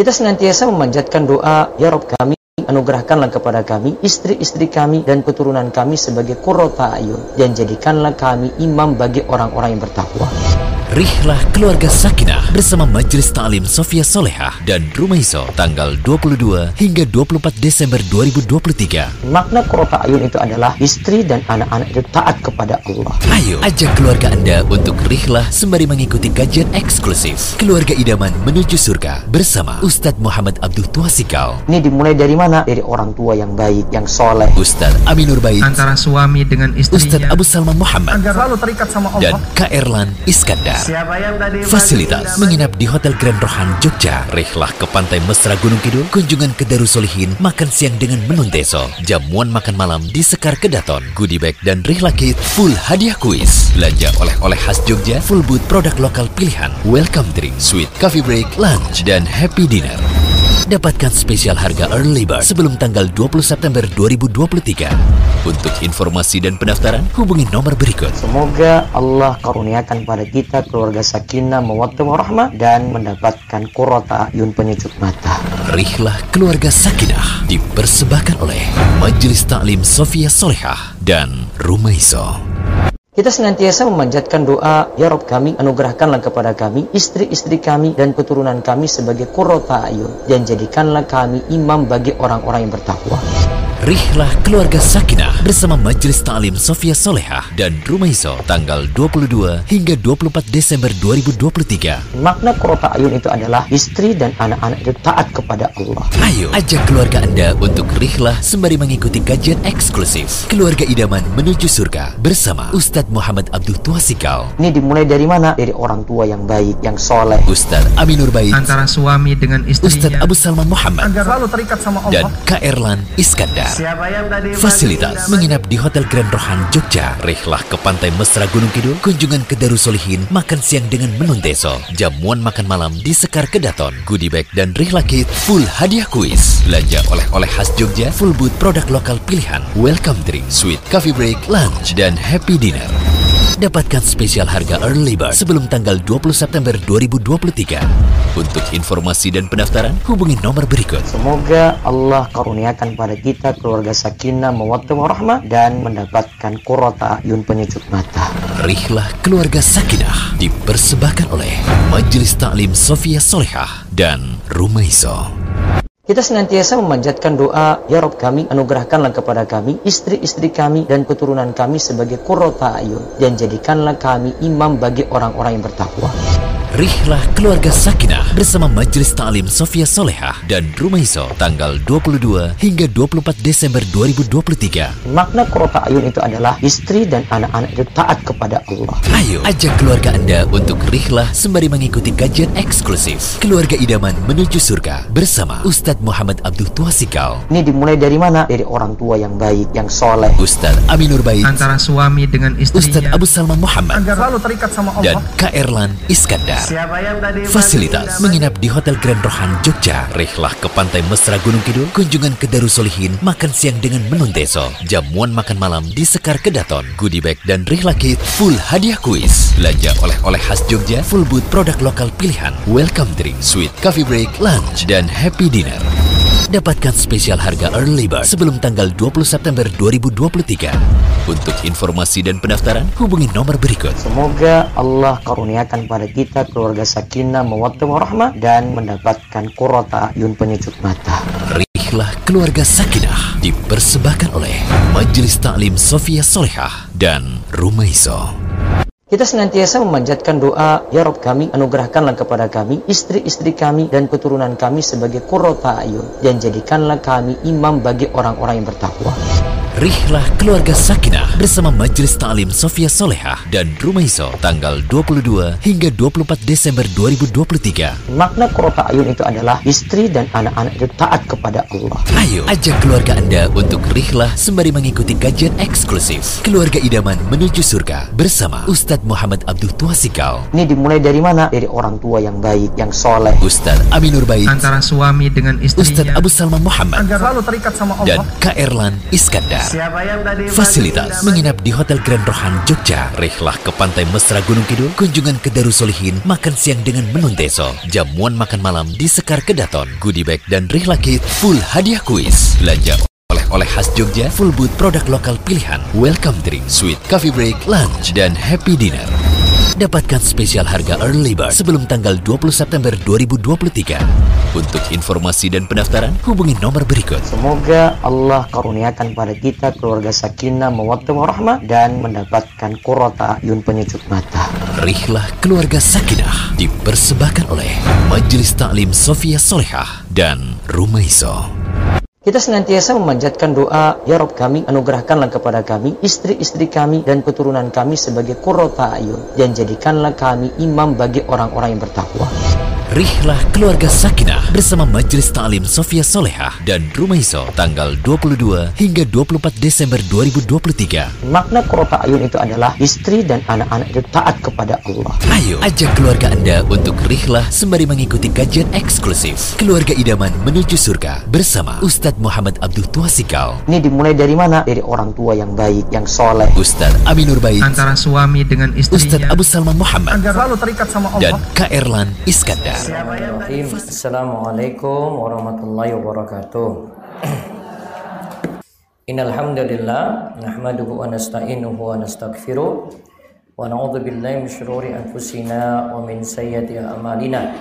Kita senantiasa memanjatkan doa, Ya Rob kami, anugerahkanlah kepada kami, istri-istri kami, dan keturunan kami sebagai kurota ayun, dan jadikanlah kami imam bagi orang-orang yang bertakwa. Rihlah Keluarga Sakinah bersama Majelis Ta'lim Sofia Solehah dan Rumaiso tanggal 22 hingga 24 Desember 2023. Makna kurota ayun itu adalah istri dan anak-anak itu taat kepada Allah. Ayo ajak keluarga Anda untuk rihlah sembari mengikuti kajian eksklusif Keluarga Idaman Menuju Surga bersama Ustadz Muhammad Abdul Tuasikal, Ini dimulai dari mana? Dari orang tua yang baik, yang soleh. Ustadz Aminur Bait, antara suami dengan Ustadz istrinya Abu Salman Muhammad, agar selalu terikat sama dan Allah. Kak Erlan Iskandar. Siapa yang tadi Fasilitas menginap di Hotel Grand Rohan Jogja, rihlah ke Pantai Mesra Gunung Kidul, kunjungan ke Darusolihin, makan siang dengan menu deso, jamuan makan malam di Sekar Kedaton, goodie bag dan rihlah kit, full hadiah kuis, belanja oleh-oleh khas Jogja, full booth produk lokal pilihan, welcome drink, sweet coffee break, lunch, dan happy dinner. Dapatkan spesial harga early bird sebelum tanggal 20 September 2023. Untuk informasi dan pendaftaran, hubungi nomor berikut. Semoga Allah karuniakan pada kita keluarga sakinah, mawaddah warahmah dan mendapatkan kurota ayun penyejuk mata. Rihlah Keluarga Sakinah dipersembahkan oleh Majelis Taklim Sofia Solehah dan Rumaiso. Kita senantiasa memanjatkan doa, Ya Rob kami, anugerahkanlah kepada kami, istri-istri kami, dan keturunan kami sebagai kurota ayun, dan jadikanlah kami imam bagi orang-orang yang bertakwa. Rihlah Keluarga Sakinah bersama Majelis Taklim Sofia Solehah dan Rumaiso tanggal 22 hingga 24 Desember 2023. Makna kurota ayun itu adalah istri dan anak-anak itu taat kepada Allah. Ayo ajak keluarga Anda untuk rihlah sembari mengikuti kajian eksklusif Keluarga Idaman Menuju Surga bersama Ustadz Muhammad Abdul Tuasikal, Ini dimulai dari mana? Dari orang tua yang baik, yang soleh. Ustadz Aminur Bait, antara suami dengan Ustadz istrinya Abu Salman Muhammad, agar selalu terikat sama dan Allah. Kak Erlan Iskandar. Siapa yang tadi Fasilitas menginap di Hotel Grand Rohan Jogja, rihlah ke Pantai Mesra Gunung Kidul, kunjungan ke Darusolihin, makan siang dengan menu deso, jamuan makan malam di Sekar Kedaton, goodie bag dan rihlah kit, full hadiah kuis, belanja oleh-oleh khas Jogja, full booth produk lokal pilihan, welcome drink, sweet coffee break, lunch, dan happy dinner. Dapatkan spesial harga early bird sebelum tanggal 20 September 2023. Untuk informasi dan pendaftaran, hubungi nomor berikut. Semoga Allah karuniakan pada kita keluarga sakinah, mawaddah warahmah dan mendapatkan kurota ayun penyejuk mata. Rihlah Keluarga Sakinah dipersembahkan oleh Majelis Taklim Sofia Solehah dan Rumaiso. Kita senantiasa memanjatkan doa, Ya Rob kami, anugerahkanlah kepada kami, istri-istri kami, dan keturunan kami sebagai kurota ayun, dan jadikanlah kami imam bagi orang-orang yang bertakwa. Rihlah Keluarga Sakinah bersama Majelis Taklim Sofia Solehah dan Rumaiso tanggal 22 hingga 24 Desember 2023. Makna kurota ayun itu adalah istri dan anak-anak itu taat kepada Allah. Ayo ajak keluarga Anda untuk rihlah sembari mengikuti kajian eksklusif Keluarga Idaman Menuju Surga bersama Ustadz Muhammad Abdul Tuasikal, Ini dimulai dari mana? Dari orang tua yang baik, yang soleh. Ustadz Aminur Bait, antara suami dengan Ustadz istrinya Abu Salman Muhammad, agar selalu terikat sama dan Allah. Kak Erlan Iskandar. Siapa yang tadi Fasilitas menginap di Hotel Grand Rohan Jogja, rihlah ke Pantai Mesra Gunung Kidul, kunjungan ke Darusolihin, makan siang dengan menu deso, jamuan makan malam di Sekar Kedaton, goodie bag dan rihlah kit, full hadiah kuis, belanja oleh-oleh khas Jogja, full booth produk lokal pilihan, welcome drink, sweet coffee break, lunch, dan happy dinner. Dapatkan spesial harga early bird sebelum tanggal 20 September 2023. Untuk informasi dan pendaftaran, hubungi nomor berikut. Semoga Allah karuniakan pada kita keluarga sakinah, mawaddah warahmah dan mendapatkan kurota ayun penyejuk mata. Rihlah Keluarga Sakinah dipersembahkan oleh Majelis Taklim Sofia Solehah dan Rumaiso. Kita senantiasa memanjatkan doa, Ya Rob kami, anugerahkanlah kepada kami, istri-istri kami, dan keturunan kami sebagai kurota ayun, dan jadikanlah kami imam bagi orang-orang yang bertakwa. Rihlah Keluarga Sakinah bersama Majelis Taklim Sofia Solehah dan Rumaiso tanggal 22 hingga 24 Desember 2023. Makna kurota ayun itu adalah istri dan anak-anak itu taat kepada Allah. Ayo ajak keluarga Anda untuk rihlah sembari mengikuti kajian eksklusif Keluarga Idaman Menuju Surga bersama Ustadz Muhammad Abdul Tuasikal, Ini dimulai dari mana? Dari orang tua yang baik, yang soleh. Ustadz Aminur Bait, antara suami dengan Ustadz istrinya Abu Salman Muhammad, agar selalu terikat sama dan Allah. Kak Erlan Iskandar. Siapa yang tadi Fasilitas menginap di Hotel Grand Rohan Jogja, rihlah ke pantai mesra Gunung Kidul, kunjungan ke Darusolihin, makan siang dengan menunteso, jamuan makan malam di Sekar Kedaton, goodie bag dan rihlah kit, full hadiah kuis, belanja oleh-oleh khas Jogja, full booth produk lokal pilihan, welcome drink, sweet coffee break, lunch, dan happy dinner. Dapatkan spesial harga early bird sebelum tanggal 20 September 2023. Untuk informasi dan pendaftaran, hubungi nomor berikut. Semoga Allah karuniakan pada kita keluarga sakinah, mawaddah warahmah dan mendapatkan kurota ayun penyejuk mata. Rihlah Keluarga Sakinah dipersembahkan oleh Majelis Taklim Sofia Solehah dan Rumaiso. Kita senantiasa memanjatkan doa, Ya Rob kami, anugerahkanlah kepada kami, istri-istri kami, dan keturunan kami sebagai kurota ayun. Dan jadikanlah kami imam bagi orang-orang yang bertakwa. Rihlah Keluarga Sakinah bersama Majelis Taklim Sofia Solehah dan Rumaiso tanggal 22 hingga 24 Desember 2023. Makna kurota ayun itu adalah istri dan anak-anak itu taat kepada Allah. Ayo ajak keluarga Anda untuk rihlah sembari mengikuti kajian eksklusif Keluarga Idaman Menuju Surga bersama Ustadz Muhammad Abdul Tuasikal, Ini dimulai dari mana? Dari orang tua yang baik, yang soleh. Ustadz Aminur Bait, antara suami dengan Ustadz istrinya Abu Salman Muhammad, agar selalu terikat sama dan Allah. Kak Erlan Iskandar. Bismillahirrahmanirrahim. Assalamualaikum warahmatullahi wabarakatuh. Innal hamdalillah nahmaduhu wa nasta'inuhu wa nastaghfiruh wa na'udzu billahi min shururi anfusina wa min sayyiati a'malina.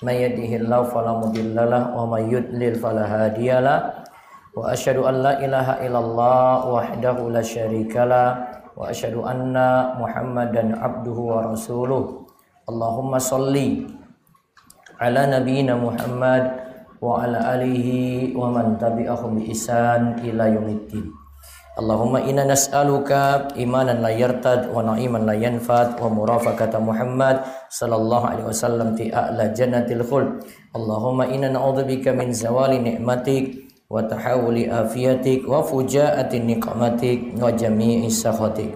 May yahdihillahu fala mudhillalah wa may yudlil fala hadiyalah. Wa asyhadu an la ilaha illallah wahdahu la syarikalah wa asyhadu anna Muhammadan abduhu wa rasuluh. Allahumma salli ala nabiyyina Muhammad wa ala alihi wa man tabi'ahum bi ihsan ila yaumiddin. Allahumma inna nas'aluka imanan la yartad wa na'iman la yanfad wa murafaqata Muhammad sallallahu alaihi wasallam fi a'la jannatil khuld. Allahumma inna na'udzubika min zawali ni'matik wa tahawuli afiyatik wa fujaati wa jami'i sakhatik.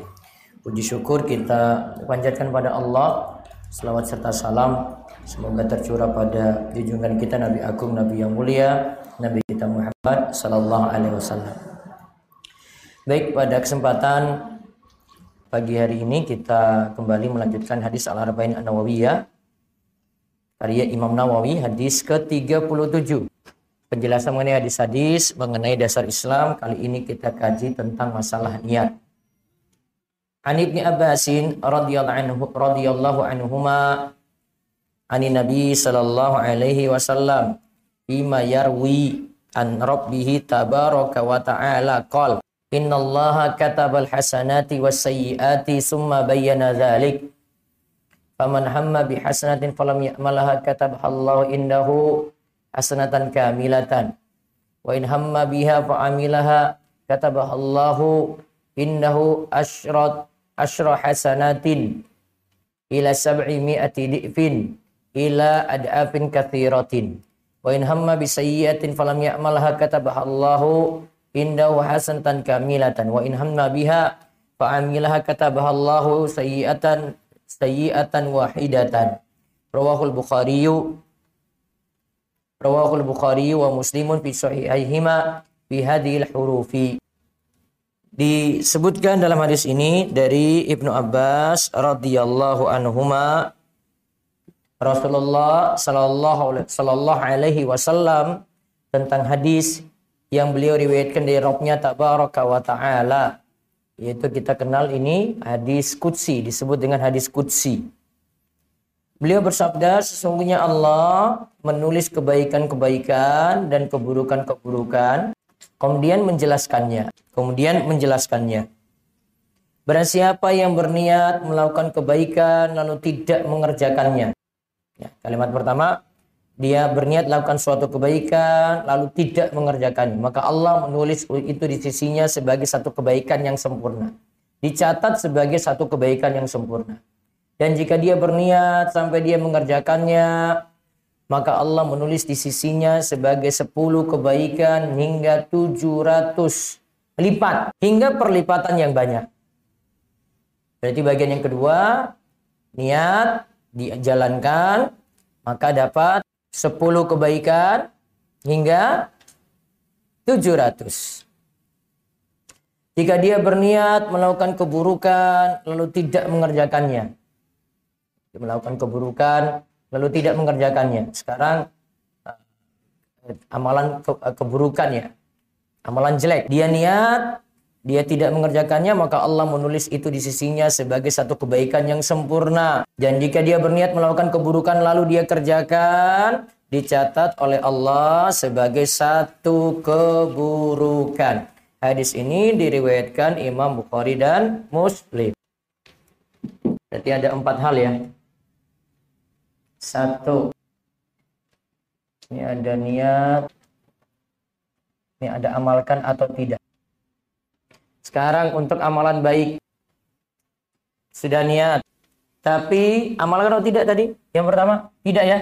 Puji syukur kita panjatkan pada Allah. Selawat serta salam semoga tercurah pada junjungan kita Nabi Agung, Nabi yang mulia, Nabi kita Muhammad sallallahu alaihi wasallam. Baik, pada kesempatan pagi hari ini kita kembali melanjutkan hadis Al-Arba'in An-Nawawiyah karya Imam Nawawi hadis ke-37. Penjelasan mengenai hadis-hadis mengenai dasar Islam kali ini kita kaji tentang masalah niat. An Ibni Abbasin radhiyallahu anhu radhiyallahu anhuma ani Nabi sallallahu alaihi wasallam bima yarwi an rabbih tabaraka wa ta'ala. Qol innallaha katabal hasanati was sayyiati summa bayyana dzalik faman hamma bi hasanatin falam ya'malaha katabaha Allah indahu hasanatan kamilatan. Wa in hamma biha fa amilaha katabaha Allahu innahu asyrat asyra hasanatin ila sab'i mi'ati di'fin ila ad'afin kathiratin. Wa in hamma bi sayyi'atin falam ya'malha katabaha Allahu indahu hasanatan kamilatan. Wa in hamma biha fa amilaha katabaha Allahu sayyi'atan sayyi'atan wahidatan. Rawahul bukhari rawahul bukhari wa muslimun fi sahihihima fi hadhil hurufi. Disebutkan dalam hadis ini dari Ibnu Abbas radhiyallahu anhuma Rasulullah sallallahu sallallahu alaihi wasallam tentang hadis yang beliau riwayatkan dari Rabbnya tabaraka wa taala. Yaitu kita kenal ini hadis qudsi disebut dengan hadis qudsi. Beliau bersabda sesungguhnya Allah menulis kebaikan-kebaikan dan keburukan-keburukan kemudian menjelaskannya kemudian menjelaskannya. Barang siapa yang berniat melakukan kebaikan lalu tidak mengerjakannya Ya, kalimat pertama, dia berniat melakukan suatu kebaikan lalu tidak mengerjakannya. Maka Allah menulis itu di sisinya sebagai satu kebaikan yang sempurna. Dicatat sebagai satu kebaikan yang sempurna. Dan jika dia berniat sampai dia mengerjakannya, maka Allah menulis di sisinya sebagai 10 kebaikan hingga 700 lipat. Hingga perlipatan yang banyak. Berarti bagian yang kedua, niat dijalankan maka dapat 10 kebaikan hingga 700. Jika dia berniat melakukan keburukan lalu tidak mengerjakannya. Melakukan keburukan lalu tidak mengerjakannya. Sekarang eh, amalan ke, eh, keburukan ya. Amalan jelek. Dia niat dia tidak mengerjakannya maka Allah menulis itu di sisinya sebagai satu kebaikan yang sempurna. Dan jika dia berniat melakukan keburukan lalu dia kerjakan, dicatat oleh Allah sebagai satu keburukan. Hadis ini diriwayatkan Imam Bukhari dan Muslim. Berarti ada empat hal ya. Satu, ini ada niat, ini ada amalkan atau tidak. Sekarang untuk amalan baik. Sudah niat. Tapi amalkan atau tidak tadi? Yang pertama, tidak ya.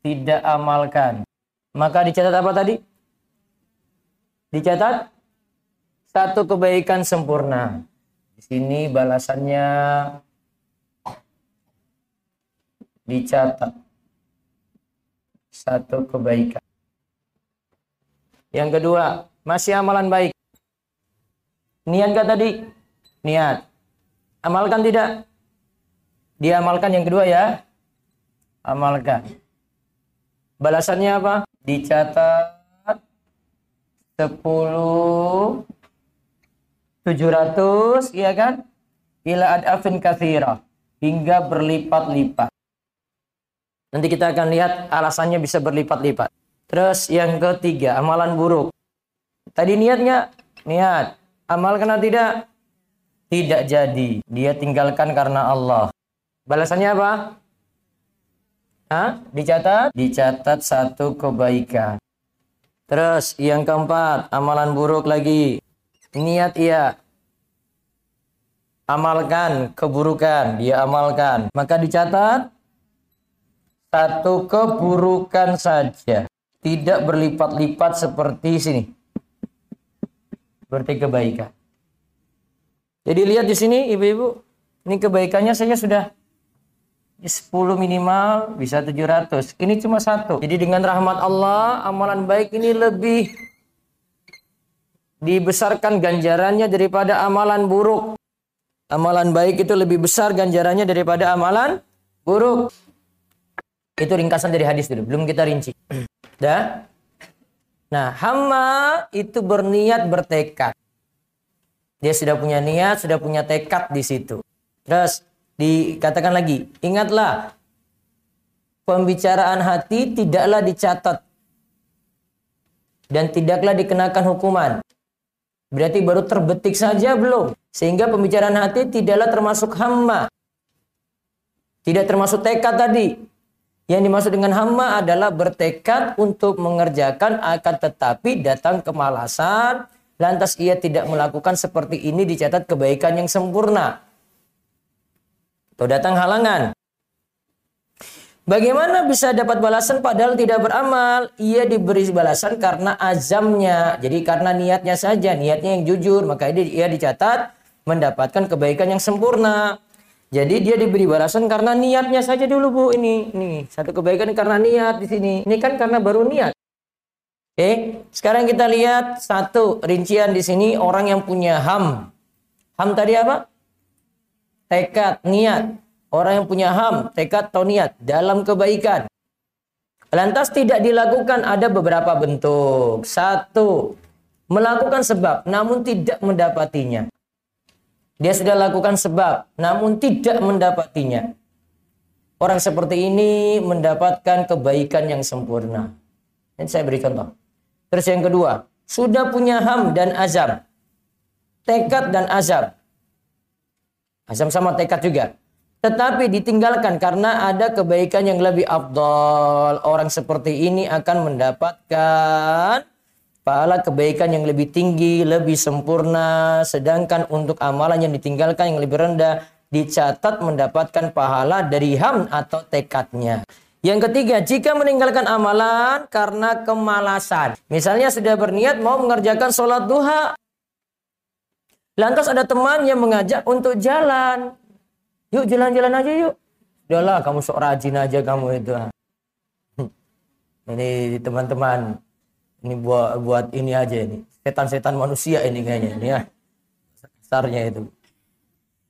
Tidak amalkan. Maka dicatat apa tadi? Dicatat satu kebaikan sempurna. Di sini balasannya dicatat satu kebaikan. Yang kedua, masih amalan baik. Niat gak tadi? Niat. Amalkan tidak? Dia amalkan yang kedua ya. Amalkan. Balasannya apa? Dicatat 10 700 iya kan? Ila adafin kathira hingga berlipat-lipat. Nanti kita akan lihat alasannya bisa berlipat-lipat. Terus yang ketiga, amalan buruk. Tadi niatnya niat. Amal kena tidak? Tidak jadi. Dia tinggalkan karena Allah. Balasannya apa? Hah? Dicatat? Dicatat satu kebaikan. Terus yang keempat, amalan buruk lagi. Niat iya. Amalkan keburukan, dia amalkan. Maka dicatat satu keburukan saja. Tidak berlipat-lipat seperti sini berarti kebaikan. Jadi lihat di sini ibu-ibu, ini kebaikannya saya sudah 10 minimal bisa 700. Ini cuma satu. Jadi dengan rahmat Allah, amalan baik ini lebih dibesarkan ganjarannya daripada amalan buruk. Amalan baik itu lebih besar ganjarannya daripada amalan buruk. Itu ringkasan dari hadis dulu, belum kita rinci. Dah? Nah, hamba itu berniat bertekad. Dia sudah punya niat, sudah punya tekad di situ. Terus dikatakan lagi, ingatlah pembicaraan hati tidaklah dicatat dan tidaklah dikenakan hukuman. Berarti baru terbetik saja belum. Sehingga pembicaraan hati tidaklah termasuk hamba. Tidak termasuk tekad tadi. Yang dimaksud dengan hamba adalah bertekad untuk mengerjakan akan tetapi datang kemalasan lantas ia tidak melakukan seperti ini dicatat kebaikan yang sempurna. Atau datang halangan. Bagaimana bisa dapat balasan padahal tidak beramal? Ia diberi balasan karena azamnya. Jadi karena niatnya saja, niatnya yang jujur, maka ia dicatat mendapatkan kebaikan yang sempurna. Jadi dia diberi balasan karena niatnya saja dulu Bu ini. Nih, satu kebaikan karena niat di sini. Ini kan karena baru niat. Oke, sekarang kita lihat satu rincian di sini orang yang punya ham. Ham tadi apa? Tekad, niat. Orang yang punya ham, tekad atau niat dalam kebaikan. Lantas tidak dilakukan ada beberapa bentuk. Satu, melakukan sebab namun tidak mendapatinya. Dia sudah lakukan sebab, namun tidak mendapatinya. Orang seperti ini mendapatkan kebaikan yang sempurna. Ini saya beri contoh. Terus yang kedua, sudah punya ham dan azam. Tekad dan azam. Azam sama tekad juga. Tetapi ditinggalkan karena ada kebaikan yang lebih abdol. Orang seperti ini akan mendapatkan pahala kebaikan yang lebih tinggi, lebih sempurna, sedangkan untuk amalan yang ditinggalkan yang lebih rendah dicatat mendapatkan pahala dari ham atau tekadnya. Yang ketiga, jika meninggalkan amalan karena kemalasan. Misalnya sudah berniat mau mengerjakan sholat duha. Lantas ada teman yang mengajak untuk jalan. Yuk jalan-jalan aja yuk. Udahlah kamu sok rajin aja kamu itu. Ini teman-teman ini buat buat ini aja ini. Setan-setan manusia ini kayaknya ini ya. Besarnya itu.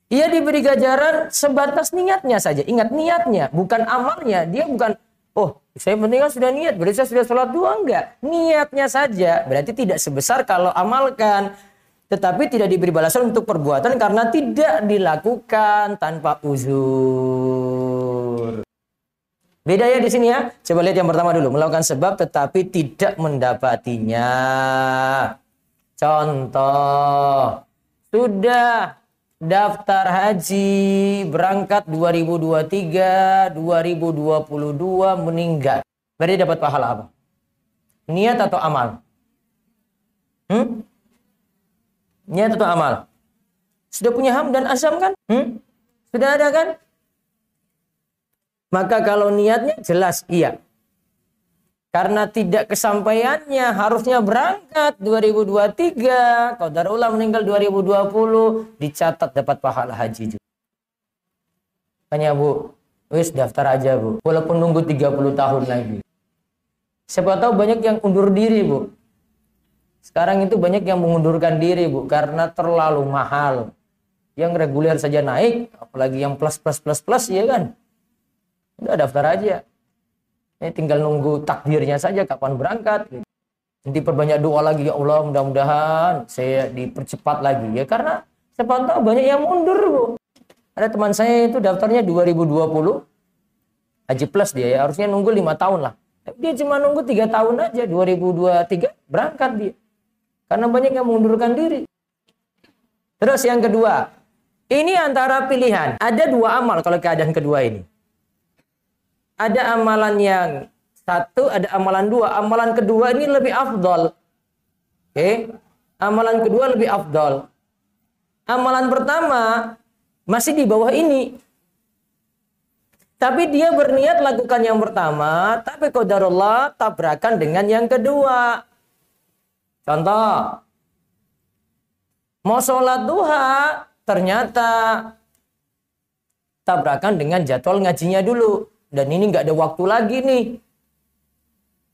Ia diberi ganjaran sebatas niatnya saja. Ingat niatnya, bukan amalnya. Dia bukan, oh saya meninggal sudah niat, berarti saya sudah sholat dua enggak. Niatnya saja, berarti tidak sebesar kalau amalkan. Tetapi tidak diberi balasan untuk perbuatan karena tidak dilakukan tanpa uzur. Beda ya di sini ya. Coba lihat yang pertama dulu. Melakukan sebab tetapi tidak mendapatinya. Contoh. Sudah daftar haji berangkat 2023, 2022 meninggal. Berarti dapat pahala apa? Niat atau amal? Hmm? Niat atau amal? Sudah punya ham dan asam kan? Hmm? Sudah ada kan? Maka kalau niatnya jelas iya. Karena tidak kesampaiannya harusnya berangkat 2023. Qadarullah meninggal 2020 dicatat dapat pahala haji juga. Tanya Bu, wis daftar aja Bu. Walaupun nunggu 30 tahun lagi. Siapa tahu banyak yang undur diri Bu. Sekarang itu banyak yang mengundurkan diri Bu karena terlalu mahal. Yang reguler saja naik, apalagi yang plus plus plus plus ya kan. Udah daftar aja. Ini tinggal nunggu takdirnya saja kapan berangkat. Nanti perbanyak doa lagi ya Allah mudah-mudahan saya dipercepat lagi ya karena siapa tahu banyak yang mundur bu. Ada teman saya itu daftarnya 2020 haji plus dia ya harusnya nunggu lima tahun lah. Dia cuma nunggu tiga tahun aja 2023 berangkat dia. Karena banyak yang mengundurkan diri. Terus yang kedua, ini antara pilihan. Ada dua amal kalau keadaan kedua ini ada amalan yang satu, ada amalan dua. Amalan kedua ini lebih afdol. Oke. Okay? Amalan kedua lebih afdol. Amalan pertama masih di bawah ini. Tapi dia berniat lakukan yang pertama, tapi qadarullah tabrakan dengan yang kedua. Contoh, mau sholat duha, ternyata tabrakan dengan jadwal ngajinya dulu. Dan ini nggak ada waktu lagi nih.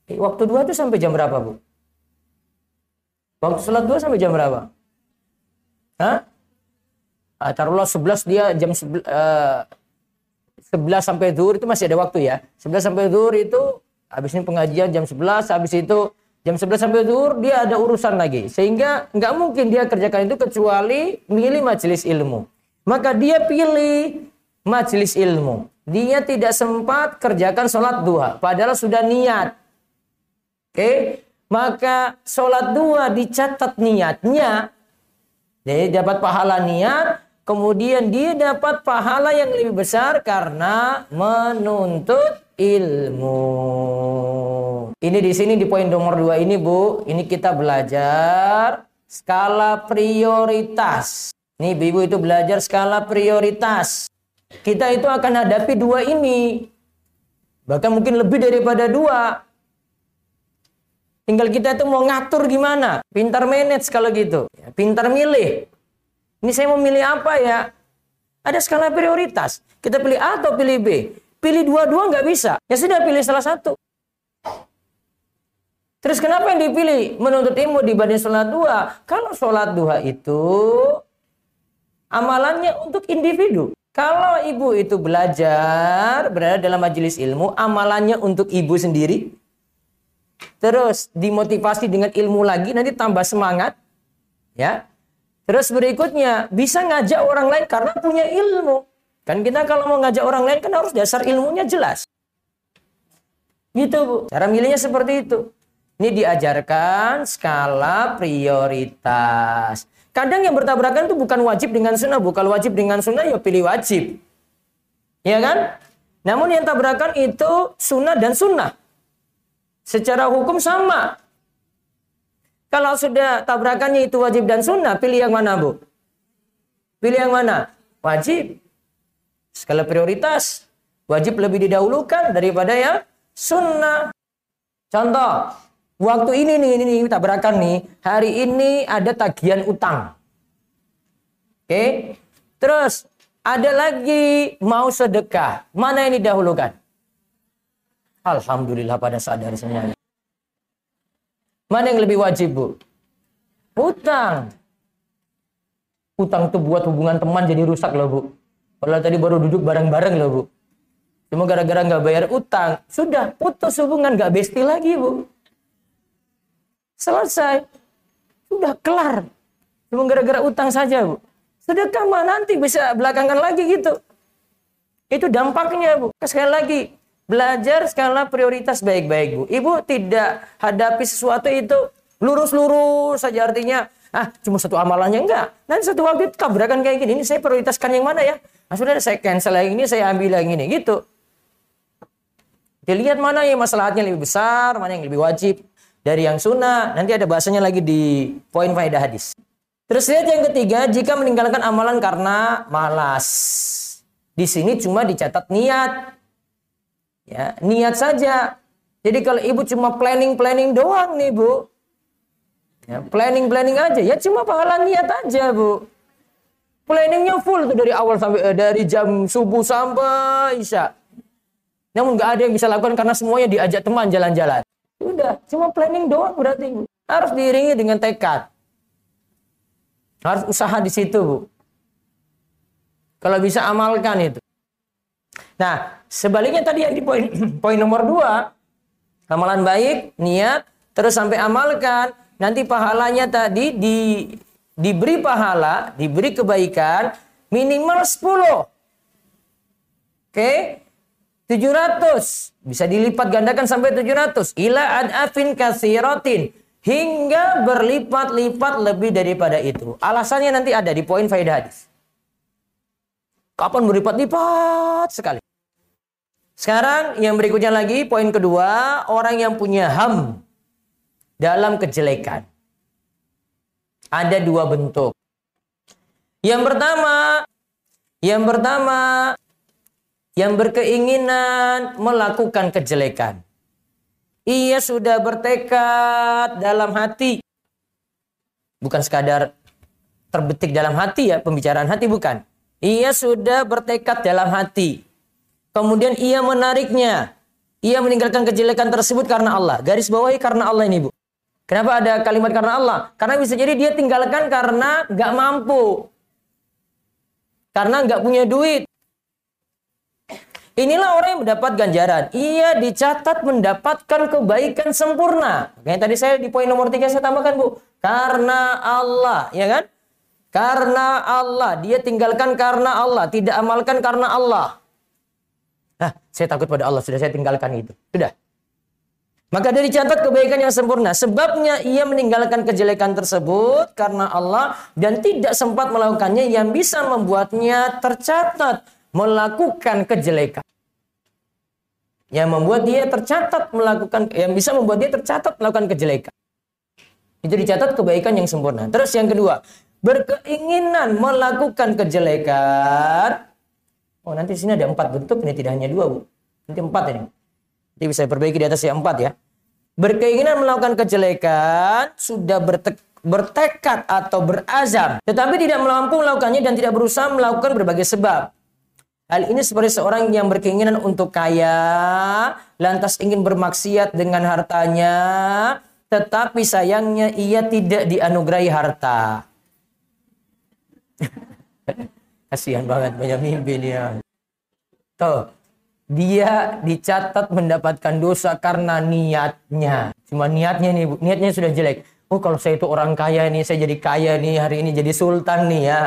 Eh, waktu dua itu sampai jam berapa, Bu? Waktu sholat dua sampai jam berapa? Hah? Ah, taruhlah 11 dia jam 11, uh, 11 sampai zuhur itu masih ada waktu ya. 11 sampai zuhur itu habis ini pengajian jam 11, habis itu jam 11 sampai zuhur dia ada urusan lagi. Sehingga nggak mungkin dia kerjakan itu kecuali milih majelis ilmu. Maka dia pilih majelis ilmu dia tidak sempat kerjakan sholat duha, padahal sudah niat. Oke, maka sholat duha dicatat niatnya, jadi dapat pahala niat, kemudian dia dapat pahala yang lebih besar karena menuntut ilmu. Ini di sini di poin nomor dua ini bu, ini kita belajar skala prioritas. Nih ibu itu belajar skala prioritas kita itu akan hadapi dua ini. Bahkan mungkin lebih daripada dua. Tinggal kita itu mau ngatur gimana. Pintar manage kalau gitu. Ya, pintar milih. Ini saya mau milih apa ya? Ada skala prioritas. Kita pilih A atau pilih B. Pilih dua-dua nggak bisa. Ya sudah pilih salah satu. Terus kenapa yang dipilih menuntut ilmu dibanding sholat dua? Kalau sholat dua itu amalannya untuk individu. Kalau ibu itu belajar, berada dalam majelis ilmu, amalannya untuk ibu sendiri. Terus dimotivasi dengan ilmu lagi, nanti tambah semangat. Ya. Terus berikutnya, bisa ngajak orang lain karena punya ilmu. Kan kita kalau mau ngajak orang lain kan harus dasar ilmunya jelas. Gitu Bu. Cara milihnya seperti itu. Ini diajarkan skala prioritas. Kadang yang bertabrakan itu bukan wajib dengan sunnah. Bukan wajib dengan sunnah ya pilih wajib. Ya kan? Namun yang tabrakan itu sunnah dan sunnah. Secara hukum sama. Kalau sudah tabrakannya itu wajib dan sunnah, pilih yang mana bu? Pilih yang mana? Wajib. Skala prioritas. Wajib lebih didahulukan daripada yang sunnah. Contoh, Waktu ini nih, ini nih tabrakan nih. Hari ini ada tagihan utang. Oke. Terus ada lagi mau sedekah. Mana yang didahulukan? Alhamdulillah pada sadar semuanya. Mana yang lebih wajib, Bu? Utang. Utang tuh buat hubungan teman jadi rusak loh bu. Padahal tadi baru duduk bareng-bareng loh bu. Cuma gara-gara nggak bayar utang, sudah putus hubungan nggak besti lagi bu. Selesai, sudah kelar. Cuma gara-gara utang saja bu. Sedekah mah nanti bisa belakangan lagi gitu. Itu dampaknya bu. Sekali lagi, belajar skala prioritas baik-baik bu. Ibu tidak hadapi sesuatu itu lurus-lurus saja artinya ah cuma satu amalannya enggak nanti satu waktu tabrakan kayak gini ini saya prioritaskan yang mana ya nah, sudah saya cancel yang ini saya ambil yang ini gitu dilihat mana yang masalahnya lebih besar mana yang lebih wajib dari yang sunnah nanti ada bahasanya lagi di poin faedah hadis terus lihat yang ketiga jika meninggalkan amalan karena malas di sini cuma dicatat niat ya niat saja jadi kalau ibu cuma planning planning doang nih bu Ya, planning-planning aja. Ya cuma pahala niat aja, Bu. Planningnya full tuh dari awal sampai eh, dari jam subuh sampai isya. Namun nggak ada yang bisa lakukan karena semuanya diajak teman jalan-jalan. Udah, cuma planning doang berarti. Harus diiringi dengan tekad. Harus usaha di situ, Bu. Kalau bisa amalkan itu. Nah, sebaliknya tadi yang di poin poin nomor dua, amalan baik, niat, terus sampai amalkan, nanti pahalanya tadi di diberi pahala, diberi kebaikan minimal 10. Oke. 700 bisa dilipat gandakan sampai 700 ila adafin kasiratin hingga berlipat-lipat lebih daripada itu. Alasannya nanti ada di poin faedah hadis. Kapan berlipat-lipat sekali. Sekarang yang berikutnya lagi poin kedua, orang yang punya ham dalam kejelekan. Ada dua bentuk. Yang pertama, yang pertama, yang berkeinginan melakukan kejelekan. Ia sudah bertekad dalam hati. Bukan sekadar terbetik dalam hati ya, pembicaraan hati bukan. Ia sudah bertekad dalam hati. Kemudian ia menariknya. Ia meninggalkan kejelekan tersebut karena Allah. Garis bawahi karena Allah ini, Bu. Kenapa ada kalimat karena Allah? Karena bisa jadi dia tinggalkan karena gak mampu. Karena gak punya duit. Inilah orang yang mendapat ganjaran. Ia dicatat mendapatkan kebaikan sempurna. Kayak tadi saya di poin nomor tiga saya tambahkan bu. Karena Allah, ya kan? Karena Allah. Dia tinggalkan karena Allah. Tidak amalkan karena Allah. Nah, saya takut pada Allah. Sudah saya tinggalkan itu. Sudah. Maka dari catat kebaikan yang sempurna. Sebabnya ia meninggalkan kejelekan tersebut karena Allah dan tidak sempat melakukannya yang bisa membuatnya tercatat melakukan kejelekan. Yang membuat dia tercatat melakukan yang bisa membuat dia tercatat melakukan kejelekan. Itu dicatat kebaikan yang sempurna. Terus yang kedua, berkeinginan melakukan kejelekan. Oh, nanti sini ada empat bentuk, ini tidak hanya dua, Bu. Nanti empat ini. Nanti bisa perbaiki di atas yang empat ya berkeinginan melakukan kejelekan, sudah bertek, bertekad atau berazam, tetapi tidak mampu melakukannya dan tidak berusaha melakukan berbagai sebab. Hal ini seperti seorang yang berkeinginan untuk kaya, lantas ingin bermaksiat dengan hartanya, tetapi sayangnya ia tidak dianugerahi harta. Kasihan banget banyak mimpi dia. Tuh, dia dicatat mendapatkan dosa karena niatnya. Cuma niatnya nih, niatnya sudah jelek. Oh kalau saya itu orang kaya nih, saya jadi kaya nih, hari ini jadi sultan nih ya.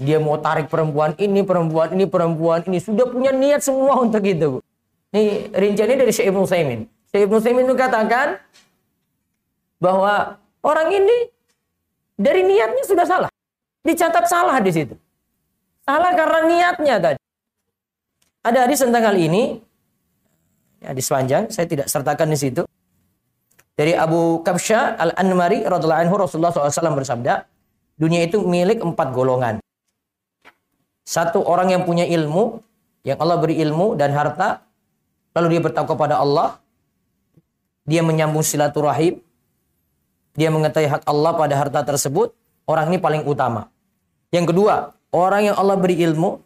Dia mau tarik perempuan ini, perempuan ini, perempuan ini. Sudah punya niat semua untuk itu. Ini rinciannya dari Syekh Ibnu Saimin. Syekh Ibnu Saimin itu katakan bahwa orang ini dari niatnya sudah salah. Dicatat salah di situ. Salah karena niatnya tadi. Ada hadis tentang hal ini. Hadis panjang, saya tidak sertakan di situ. Dari Abu Kabsha Al-Anmari radhiallahu anhu Rasulullah SAW bersabda, dunia itu milik empat golongan. Satu orang yang punya ilmu, yang Allah beri ilmu dan harta, lalu dia bertakwa pada Allah, dia menyambung silaturahim, dia mengetahui hak Allah pada harta tersebut, orang ini paling utama. Yang kedua, orang yang Allah beri ilmu,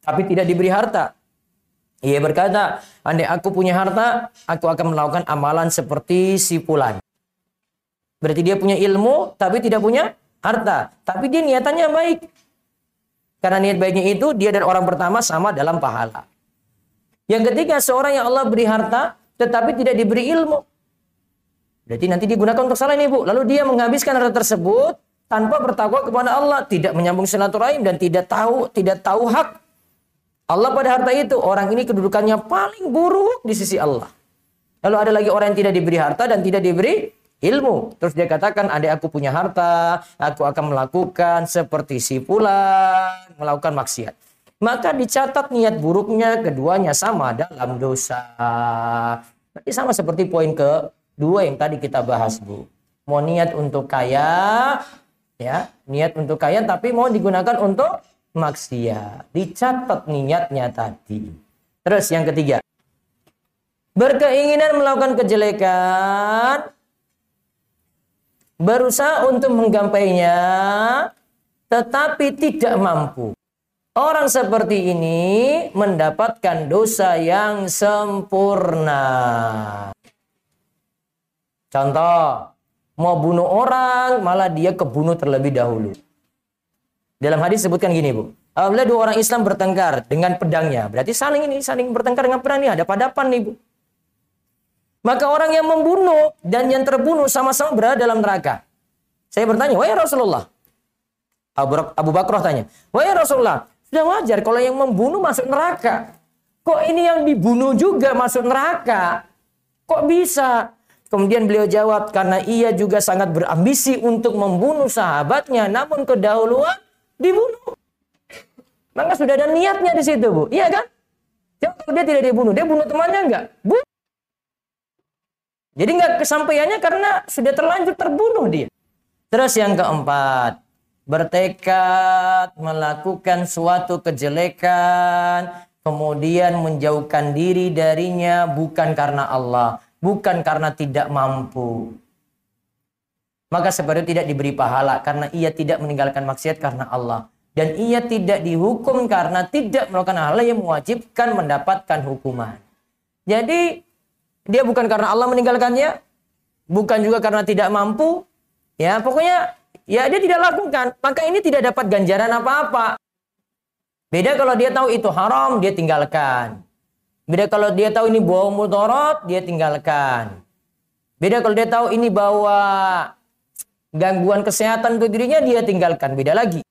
tapi tidak diberi harta. Ia berkata, andai aku punya harta, aku akan melakukan amalan seperti si Fulan. Berarti dia punya ilmu, tapi tidak punya harta, tapi dia niatannya baik. Karena niat baiknya itu dia dan orang pertama sama dalam pahala. Yang ketiga, seorang yang Allah beri harta tetapi tidak diberi ilmu. Berarti nanti digunakan untuk salah ini, Bu. Lalu dia menghabiskan harta tersebut tanpa bertakwa kepada Allah, tidak menyambung silaturahim dan tidak tahu tidak tahu hak Allah pada harta itu. Orang ini kedudukannya paling buruk di sisi Allah. Lalu ada lagi orang yang tidak diberi harta dan tidak diberi ilmu. Terus dia katakan, adik aku punya harta, aku akan melakukan seperti si pula melakukan maksiat. Maka dicatat niat buruknya keduanya sama dalam dosa. Berarti sama seperti poin kedua yang tadi kita bahas, Bu. Mau niat untuk kaya, ya, niat untuk kaya tapi mau digunakan untuk maksiat. Dicatat niatnya tadi. Terus yang ketiga, berkeinginan melakukan kejelekan, berusaha untuk menggapainya, tetapi tidak mampu. Orang seperti ini mendapatkan dosa yang sempurna. Contoh, mau bunuh orang, malah dia kebunuh terlebih dahulu. Dalam hadis sebutkan gini, Bu. Apabila dua orang Islam bertengkar dengan pedangnya, berarti saling ini saling bertengkar dengan pedang ini ada padapan nih, Bu. Maka orang yang membunuh dan yang terbunuh sama-sama berada dalam neraka. Saya bertanya, wahai Rasulullah. Abu, Bakar tanya, wahai Rasulullah, sudah wajar kalau yang membunuh masuk neraka. Kok ini yang dibunuh juga masuk neraka? Kok bisa? Kemudian beliau jawab, karena ia juga sangat berambisi untuk membunuh sahabatnya, namun kedahuluan dibunuh. Maka sudah ada niatnya di situ, Bu. Iya kan? Kalau dia tidak dibunuh, dia bunuh temannya enggak? Bu. Jadi enggak kesampaiannya karena sudah terlanjur terbunuh dia. Terus yang keempat, bertekad melakukan suatu kejelekan, kemudian menjauhkan diri darinya bukan karena Allah, bukan karena tidak mampu. Maka seperti tidak diberi pahala karena ia tidak meninggalkan maksiat karena Allah. Dan ia tidak dihukum karena tidak melakukan hal yang mewajibkan mendapatkan hukuman. Jadi dia bukan karena Allah meninggalkannya, bukan juga karena tidak mampu. Ya, pokoknya ya dia tidak lakukan, maka ini tidak dapat ganjaran apa-apa. Beda kalau dia tahu itu haram, dia tinggalkan. Beda kalau dia tahu ini bawa mudarat, dia tinggalkan. Beda kalau dia tahu ini bawa gangguan kesehatan untuk dirinya, dia tinggalkan. Beda lagi.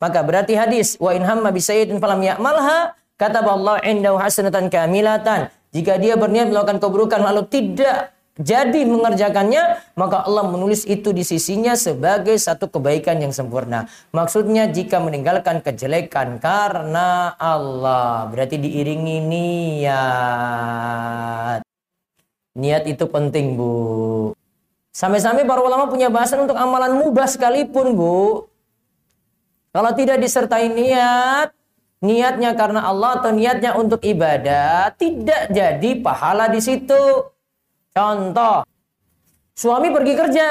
Maka berarti hadis wa in hamma bi sayyi'atin falam ya'malha Allah indahu hasanatan kamilatan. Jika dia berniat melakukan keburukan lalu tidak jadi mengerjakannya, maka Allah menulis itu di sisinya sebagai satu kebaikan yang sempurna. Maksudnya jika meninggalkan kejelekan karena Allah, berarti diiringi niat. Niat itu penting, Bu. Sampai-sampai para ulama punya bahasan untuk amalan mubah sekalipun, Bu. Kalau tidak disertai niat, niatnya karena Allah atau niatnya untuk ibadah, tidak jadi pahala di situ. Contoh, suami pergi kerja.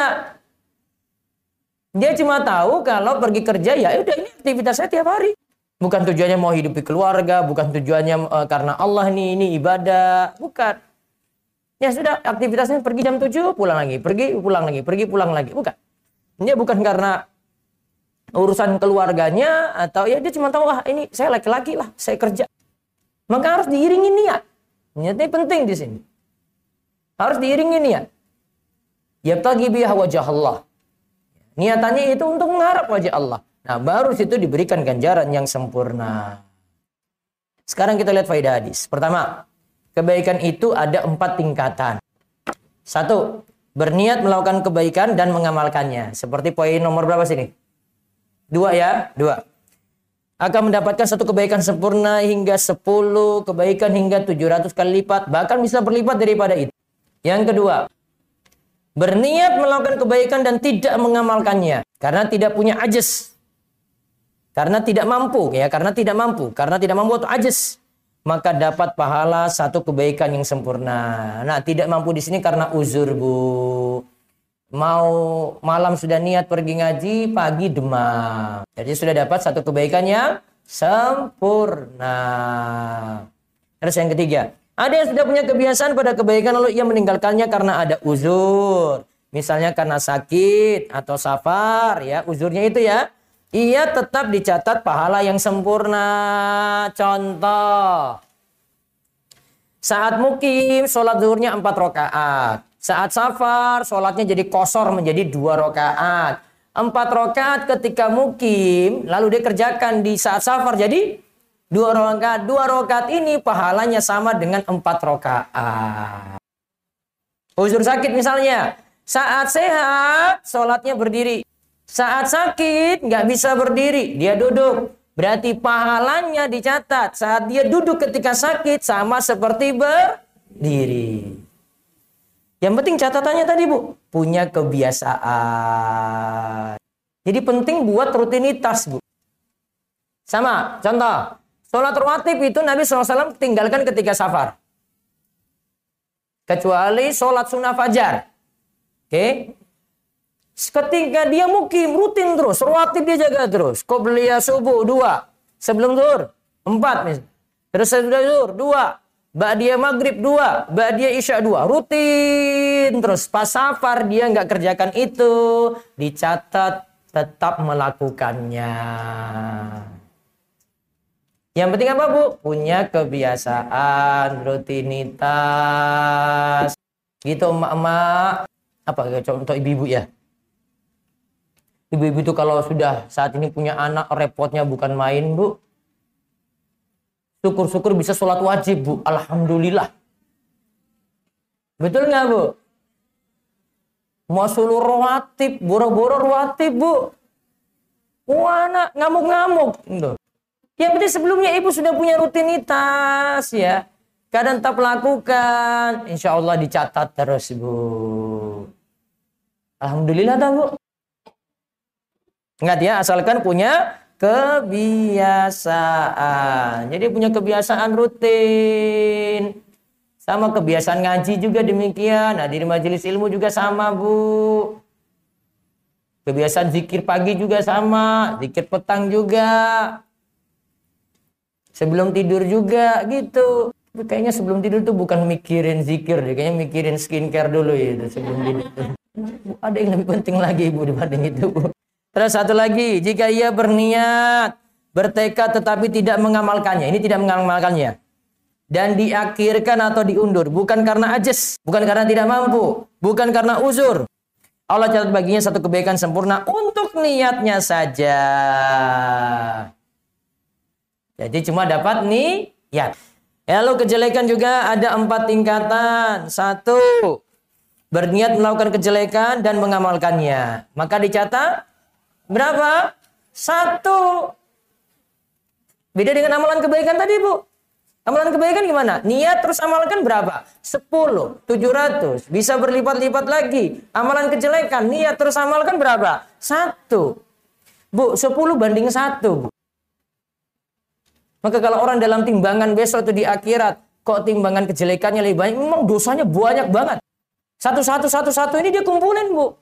Dia cuma tahu kalau pergi kerja ya udah ini aktivitas saya tiap hari. Bukan tujuannya mau hidupi keluarga, bukan tujuannya uh, karena Allah nih ini ibadah, bukan. Ya sudah aktivitasnya pergi jam 7 pulang lagi, pergi pulang lagi, pergi pulang lagi, bukan. Ini bukan karena urusan keluarganya atau ya dia cuma tahu ah ini saya laki-laki lah saya kerja. Maka harus diiringi niat. Niatnya penting di sini. Harus diiringi niat. Yabtagi biha wajah Allah. Niatannya itu untuk mengharap wajah Allah. Nah baru situ diberikan ganjaran yang sempurna. Sekarang kita lihat faedah hadis. Pertama kebaikan itu ada empat tingkatan. Satu berniat melakukan kebaikan dan mengamalkannya. Seperti poin nomor berapa sini Dua ya, dua. Akan mendapatkan satu kebaikan sempurna hingga sepuluh kebaikan hingga tujuh ratus kali lipat. Bahkan bisa berlipat daripada itu. Yang kedua, berniat melakukan kebaikan dan tidak mengamalkannya. Karena tidak punya ajes. Karena tidak mampu, ya karena tidak mampu. Karena tidak mampu atau ajes. Maka dapat pahala satu kebaikan yang sempurna. Nah, tidak mampu di sini karena uzur, Bu mau malam sudah niat pergi ngaji, pagi demam. Jadi sudah dapat satu kebaikan yang sempurna. Terus yang ketiga, ada yang sudah punya kebiasaan pada kebaikan lalu ia meninggalkannya karena ada uzur. misalnya karena sakit atau safar ya, uzurnya itu ya, ia tetap dicatat pahala yang sempurna. Contoh, saat mukim sholat zuhurnya empat rakaat. Saat safar sholatnya jadi kosor menjadi dua rakaat. Empat rakaat ketika mukim lalu dia kerjakan di saat safar jadi dua rakaat. Dua rakaat ini pahalanya sama dengan empat rakaat. Uzur sakit misalnya. Saat sehat sholatnya berdiri. Saat sakit nggak bisa berdiri, dia duduk. Berarti pahalanya dicatat saat dia duduk ketika sakit sama seperti berdiri. Yang penting catatannya tadi Bu, punya kebiasaan. Jadi penting buat rutinitas Bu. Sama, contoh. Sholat rawatib itu Nabi SAW tinggalkan ketika safar. Kecuali sholat sunnah fajar. Oke, okay? Ketika dia mukim rutin terus, rawatib dia jaga terus. Qobliya subuh dua, sebelum zuhur empat misalnya. Terus sudah zuhur dua, dia maghrib dua, dia isya dua, rutin terus. Pas safar dia nggak kerjakan itu, dicatat tetap melakukannya. Yang penting apa bu? Punya kebiasaan, rutinitas. Gitu emak-emak. Apa contoh ibu-ibu ya? Ibu-ibu itu kalau sudah saat ini punya anak repotnya bukan main bu. Syukur-syukur bisa sholat wajib bu. Alhamdulillah. Betul nggak bu? Mau suluh rawatib, boro-boro rawatib bu. Wah anak ngamuk-ngamuk. Yang penting sebelumnya ibu sudah punya rutinitas ya. Kadang tetap lakukan. Insya Allah dicatat terus bu. Alhamdulillah dah bu. Ingat ya, asalkan punya kebiasaan. Jadi punya kebiasaan rutin. Sama kebiasaan ngaji juga demikian. Nah, di majelis ilmu juga sama, Bu. Kebiasaan zikir pagi juga sama, zikir petang juga. Sebelum tidur juga gitu. Tapi kayaknya sebelum tidur tuh bukan mikirin zikir deh, kayaknya mikirin skincare dulu ya sebelum tidur. Ada yang lebih penting lagi Bu dibanding itu, Bu. Terus satu lagi, jika ia berniat, bertekad tetapi tidak mengamalkannya. Ini tidak mengamalkannya. Dan diakhirkan atau diundur. Bukan karena ajes. Bukan karena tidak mampu. Bukan karena uzur. Allah catat baginya satu kebaikan sempurna untuk niatnya saja. Jadi cuma dapat niat. Lalu kejelekan juga ada empat tingkatan. Satu, berniat melakukan kejelekan dan mengamalkannya. Maka dicatat Berapa? Satu. Beda dengan amalan kebaikan tadi, Bu. Amalan kebaikan gimana? Niat terus amalkan berapa? Sepuluh, tujuh ratus. Bisa berlipat-lipat lagi. Amalan kejelekan, niat terus amalkan berapa? Satu. Bu, sepuluh banding satu. Bu. Maka kalau orang dalam timbangan besok itu di akhirat, kok timbangan kejelekannya lebih banyak, memang dosanya banyak banget. Satu-satu, satu-satu ini dia kumpulin, Bu.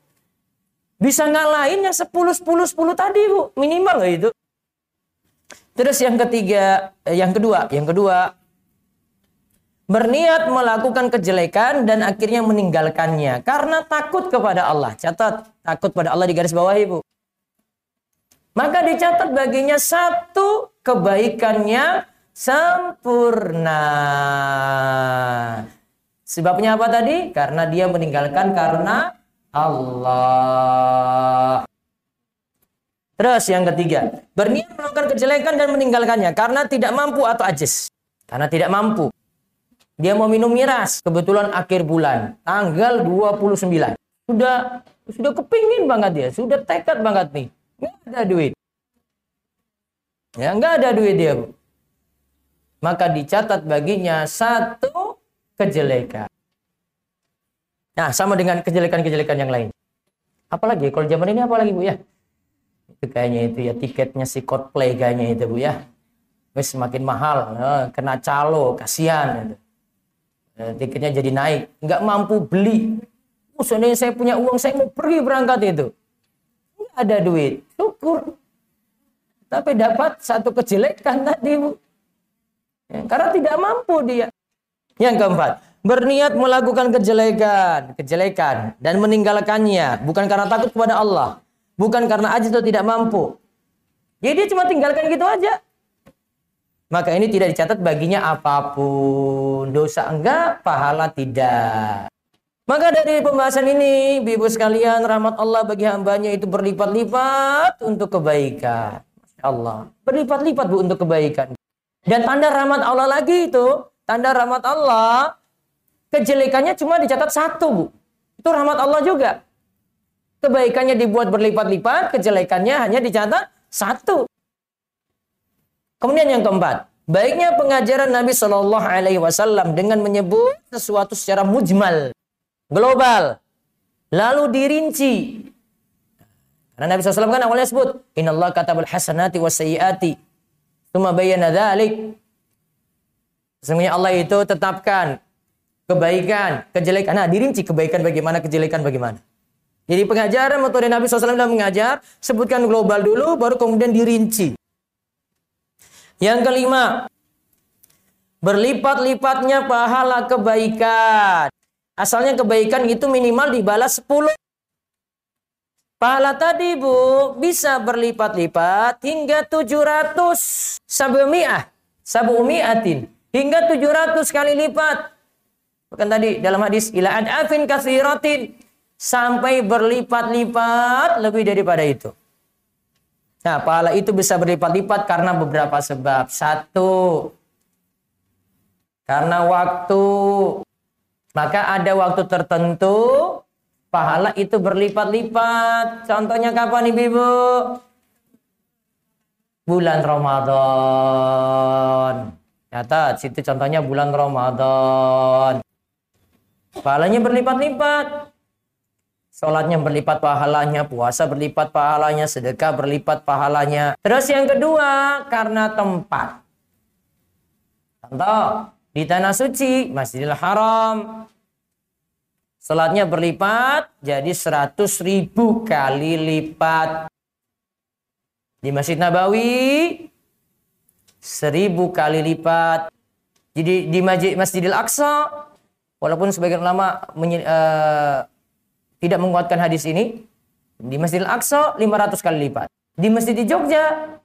Bisa ngalahin yang 10 10 10 tadi, Bu. Minimal loh itu. Terus yang ketiga, eh, yang kedua, yang kedua berniat melakukan kejelekan dan akhirnya meninggalkannya karena takut kepada Allah. Catat, takut pada Allah di garis bawah, Ibu. Maka dicatat baginya satu kebaikannya sempurna. Sebabnya apa tadi? Karena dia meninggalkan karena Allah. Terus yang ketiga, berniat melakukan kejelekan dan meninggalkannya karena tidak mampu atau ajis. Karena tidak mampu. Dia mau minum miras, kebetulan akhir bulan, tanggal 29. Sudah sudah kepingin banget dia, sudah tekad banget nih. Nggak ada duit. Ya, nggak ada duit dia. Maka dicatat baginya satu kejelekan. Nah, sama dengan kejelekan-kejelekan yang lain. Apalagi kalau zaman ini apalagi Bu ya? Itu kayaknya itu ya tiketnya si Coldplay kayaknya itu Bu ya. Wes semakin mahal, nah, kena calo, kasihan itu. Nah, tiketnya jadi naik, nggak mampu beli. Oh, saya punya uang, saya mau pergi berangkat itu. Nggak ada duit, syukur. Tapi dapat satu kejelekan tadi Bu. Ya, karena tidak mampu dia. Yang keempat, berniat melakukan kejelekan, kejelekan dan meninggalkannya bukan karena takut kepada Allah, bukan karena ajiz atau tidak mampu. Jadi dia cuma tinggalkan gitu aja. Maka ini tidak dicatat baginya apa pun. Dosa enggak, pahala tidak. Maka dari pembahasan ini, ibu sekalian, rahmat Allah bagi hambanya itu berlipat-lipat untuk kebaikan. Masya Allah. Berlipat-lipat bu untuk kebaikan. Dan tanda rahmat Allah lagi itu, tanda rahmat Allah, kejelekannya cuma dicatat satu bu. Itu rahmat Allah juga. Kebaikannya dibuat berlipat-lipat, kejelekannya hanya dicatat satu. Kemudian yang keempat, baiknya pengajaran Nabi Shallallahu Alaihi Wasallam dengan menyebut sesuatu secara mujmal, global, lalu dirinci. Karena Nabi SAW kan awalnya sebut, Inna Allah katabul hasanati wa sayyiati. Tuma bayyana dhalik. Sesungguhnya Allah itu tetapkan kebaikan, kejelekan. Nah, dirinci kebaikan bagaimana, kejelekan bagaimana. Jadi pengajaran metode Nabi SAW dalam mengajar, sebutkan global dulu, baru kemudian dirinci. Yang kelima, berlipat-lipatnya pahala kebaikan. Asalnya kebaikan itu minimal dibalas 10. Pahala tadi Bu bisa berlipat-lipat hingga 700 sabumi'ah. Sabumi'atin. Hingga 700 kali lipat. Bukan tadi dalam hadis ila ad'afin kasiratin. Sampai berlipat-lipat lebih daripada itu. Nah, pahala itu bisa berlipat-lipat karena beberapa sebab. Satu, karena waktu. Maka ada waktu tertentu pahala itu berlipat-lipat. Contohnya kapan Ibu? Bulan Ramadan. Catat, situ contohnya bulan Ramadan. Pahalanya berlipat-lipat. Sholatnya berlipat pahalanya, puasa berlipat pahalanya, sedekah berlipat pahalanya. Terus yang kedua, karena tempat. Contoh, di tanah suci, Masjidil Haram. Sholatnya berlipat, jadi 100 ribu kali lipat. Di Masjid Nabawi, 1000 kali lipat. Jadi di Masjidil Aqsa, walaupun sebagian ulama uh, tidak menguatkan hadis ini, di Masjidil Aqsa 500 kali lipat. Di Masjid di Jogja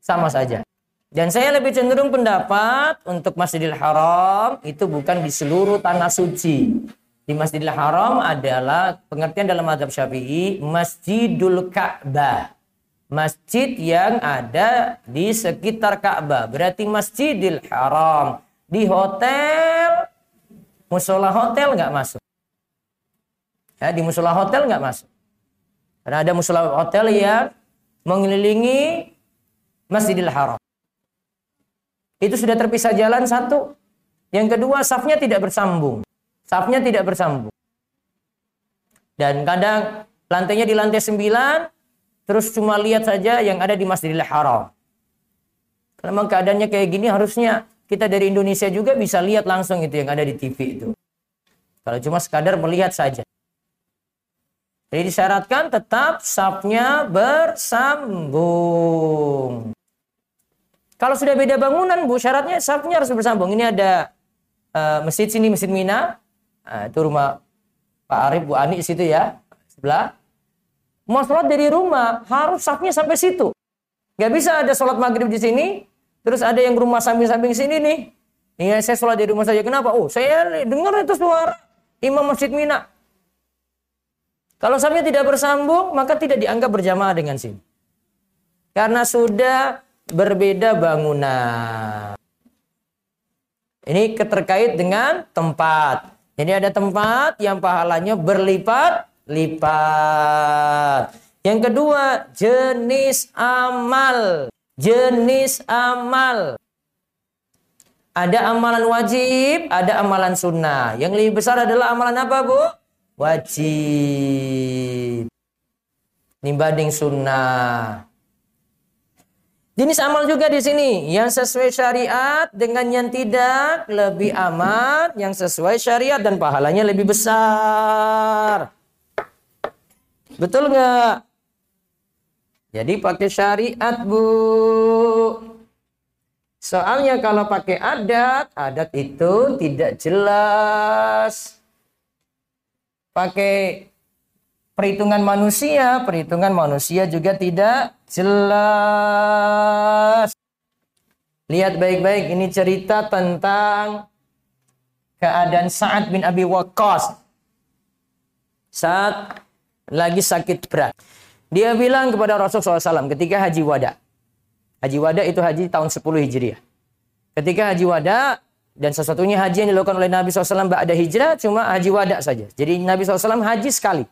sama saja. Dan saya lebih cenderung pendapat untuk Masjidil Haram itu bukan di seluruh tanah suci. Di Masjidil Haram adalah pengertian dalam madhab syafi'i Masjidul Ka'bah. Masjid yang ada di sekitar Ka'bah. Berarti Masjidil Haram. Di hotel, musola hotel nggak masuk. Ya, di musola hotel nggak masuk. Karena ada musola hotel yang mengelilingi Masjidil Haram. Itu sudah terpisah jalan satu. Yang kedua, safnya tidak bersambung. Safnya tidak bersambung. Dan kadang lantainya di lantai sembilan, terus cuma lihat saja yang ada di Masjidil Haram. Karena memang keadaannya kayak gini harusnya kita dari Indonesia juga bisa lihat langsung itu yang ada di TV itu. Kalau cuma sekadar melihat saja. Jadi disyaratkan tetap sapnya bersambung. Kalau sudah beda bangunan, Bu, syaratnya sapnya harus bersambung. Ini ada uh, masjid sini, Masjid Mina. Uh, itu rumah Pak Arif, Bu Ani situ ya, sebelah. Mau sholat dari rumah, harus sapnya sampai situ. Gak bisa ada sholat maghrib di sini, terus ada yang rumah samping-samping sini nih. Ini saya sholat di rumah saja. Kenapa? Oh, saya dengar itu suara imam Masjid Mina. Kalau sampai tidak bersambung, maka tidak dianggap berjamaah dengan sini. Karena sudah berbeda bangunan. Ini terkait dengan tempat. Jadi ada tempat yang pahalanya berlipat-lipat. Yang kedua, jenis amal. Jenis amal. Ada amalan wajib, ada amalan sunnah. Yang lebih besar adalah amalan apa, Bu? wajib. Dibanding sunnah. Jenis amal juga di sini yang sesuai syariat dengan yang tidak lebih aman, yang sesuai syariat dan pahalanya lebih besar. Betul nggak? Jadi pakai syariat bu. Soalnya kalau pakai adat, adat itu tidak jelas. Pakai perhitungan manusia, perhitungan manusia juga tidak jelas. Lihat baik-baik ini cerita tentang keadaan Sa'ad bin Abi Waqqas. Saat lagi sakit berat. Dia bilang kepada Rasulullah SAW ketika haji wada. Haji wada itu haji tahun 10 Hijriah. Ketika haji wada, dan sesatunya haji yang dilakukan oleh Nabi SAW ada hijrah cuma haji wada saja. Jadi Nabi SAW haji sekali.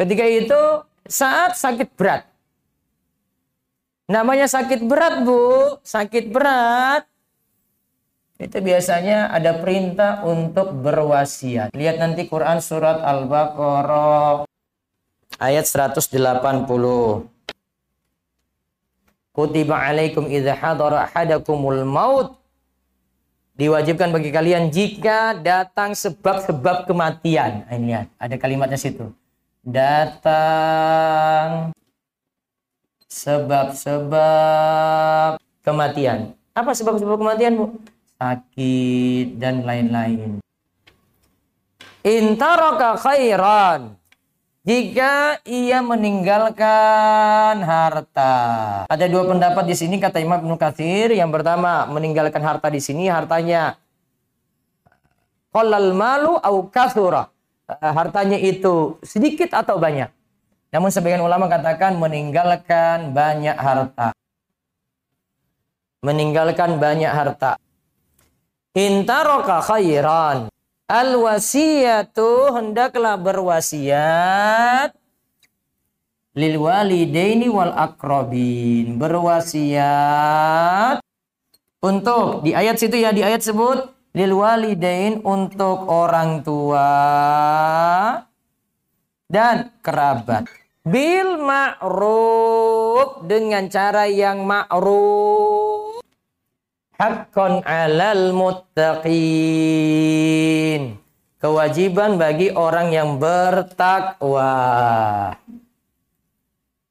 Ketika itu saat sakit berat. Namanya sakit berat bu, sakit berat. Itu biasanya ada perintah untuk berwasiat. Lihat nanti Quran surat Al-Baqarah ayat 180. Kutiba alaikum idza hadara ahadakumul maut. Diwajibkan bagi kalian jika datang sebab-sebab kematian. Nah, ini ada kalimatnya situ. Datang sebab-sebab kematian. Apa sebab-sebab kematian, Bu? Sakit dan lain-lain. Intaraka khairan jika ia meninggalkan harta. Ada dua pendapat di sini kata Imam Ibnu Katsir. Yang pertama, meninggalkan harta di sini hartanya qallal malu au kathura. Eh, hartanya itu sedikit atau banyak. Namun sebagian ulama katakan meninggalkan banyak harta. Meninggalkan banyak harta. Intaroka khairan. Al wasiyatu hendaklah berwasiat lil walidaini wal akrobin. Berwasiat untuk di ayat situ ya di ayat sebut lil walidain untuk orang tua dan kerabat. Bil ma'ruf dengan cara yang ma'ruf haqqan 'alal muttaqin. Kewajiban bagi orang yang bertakwa.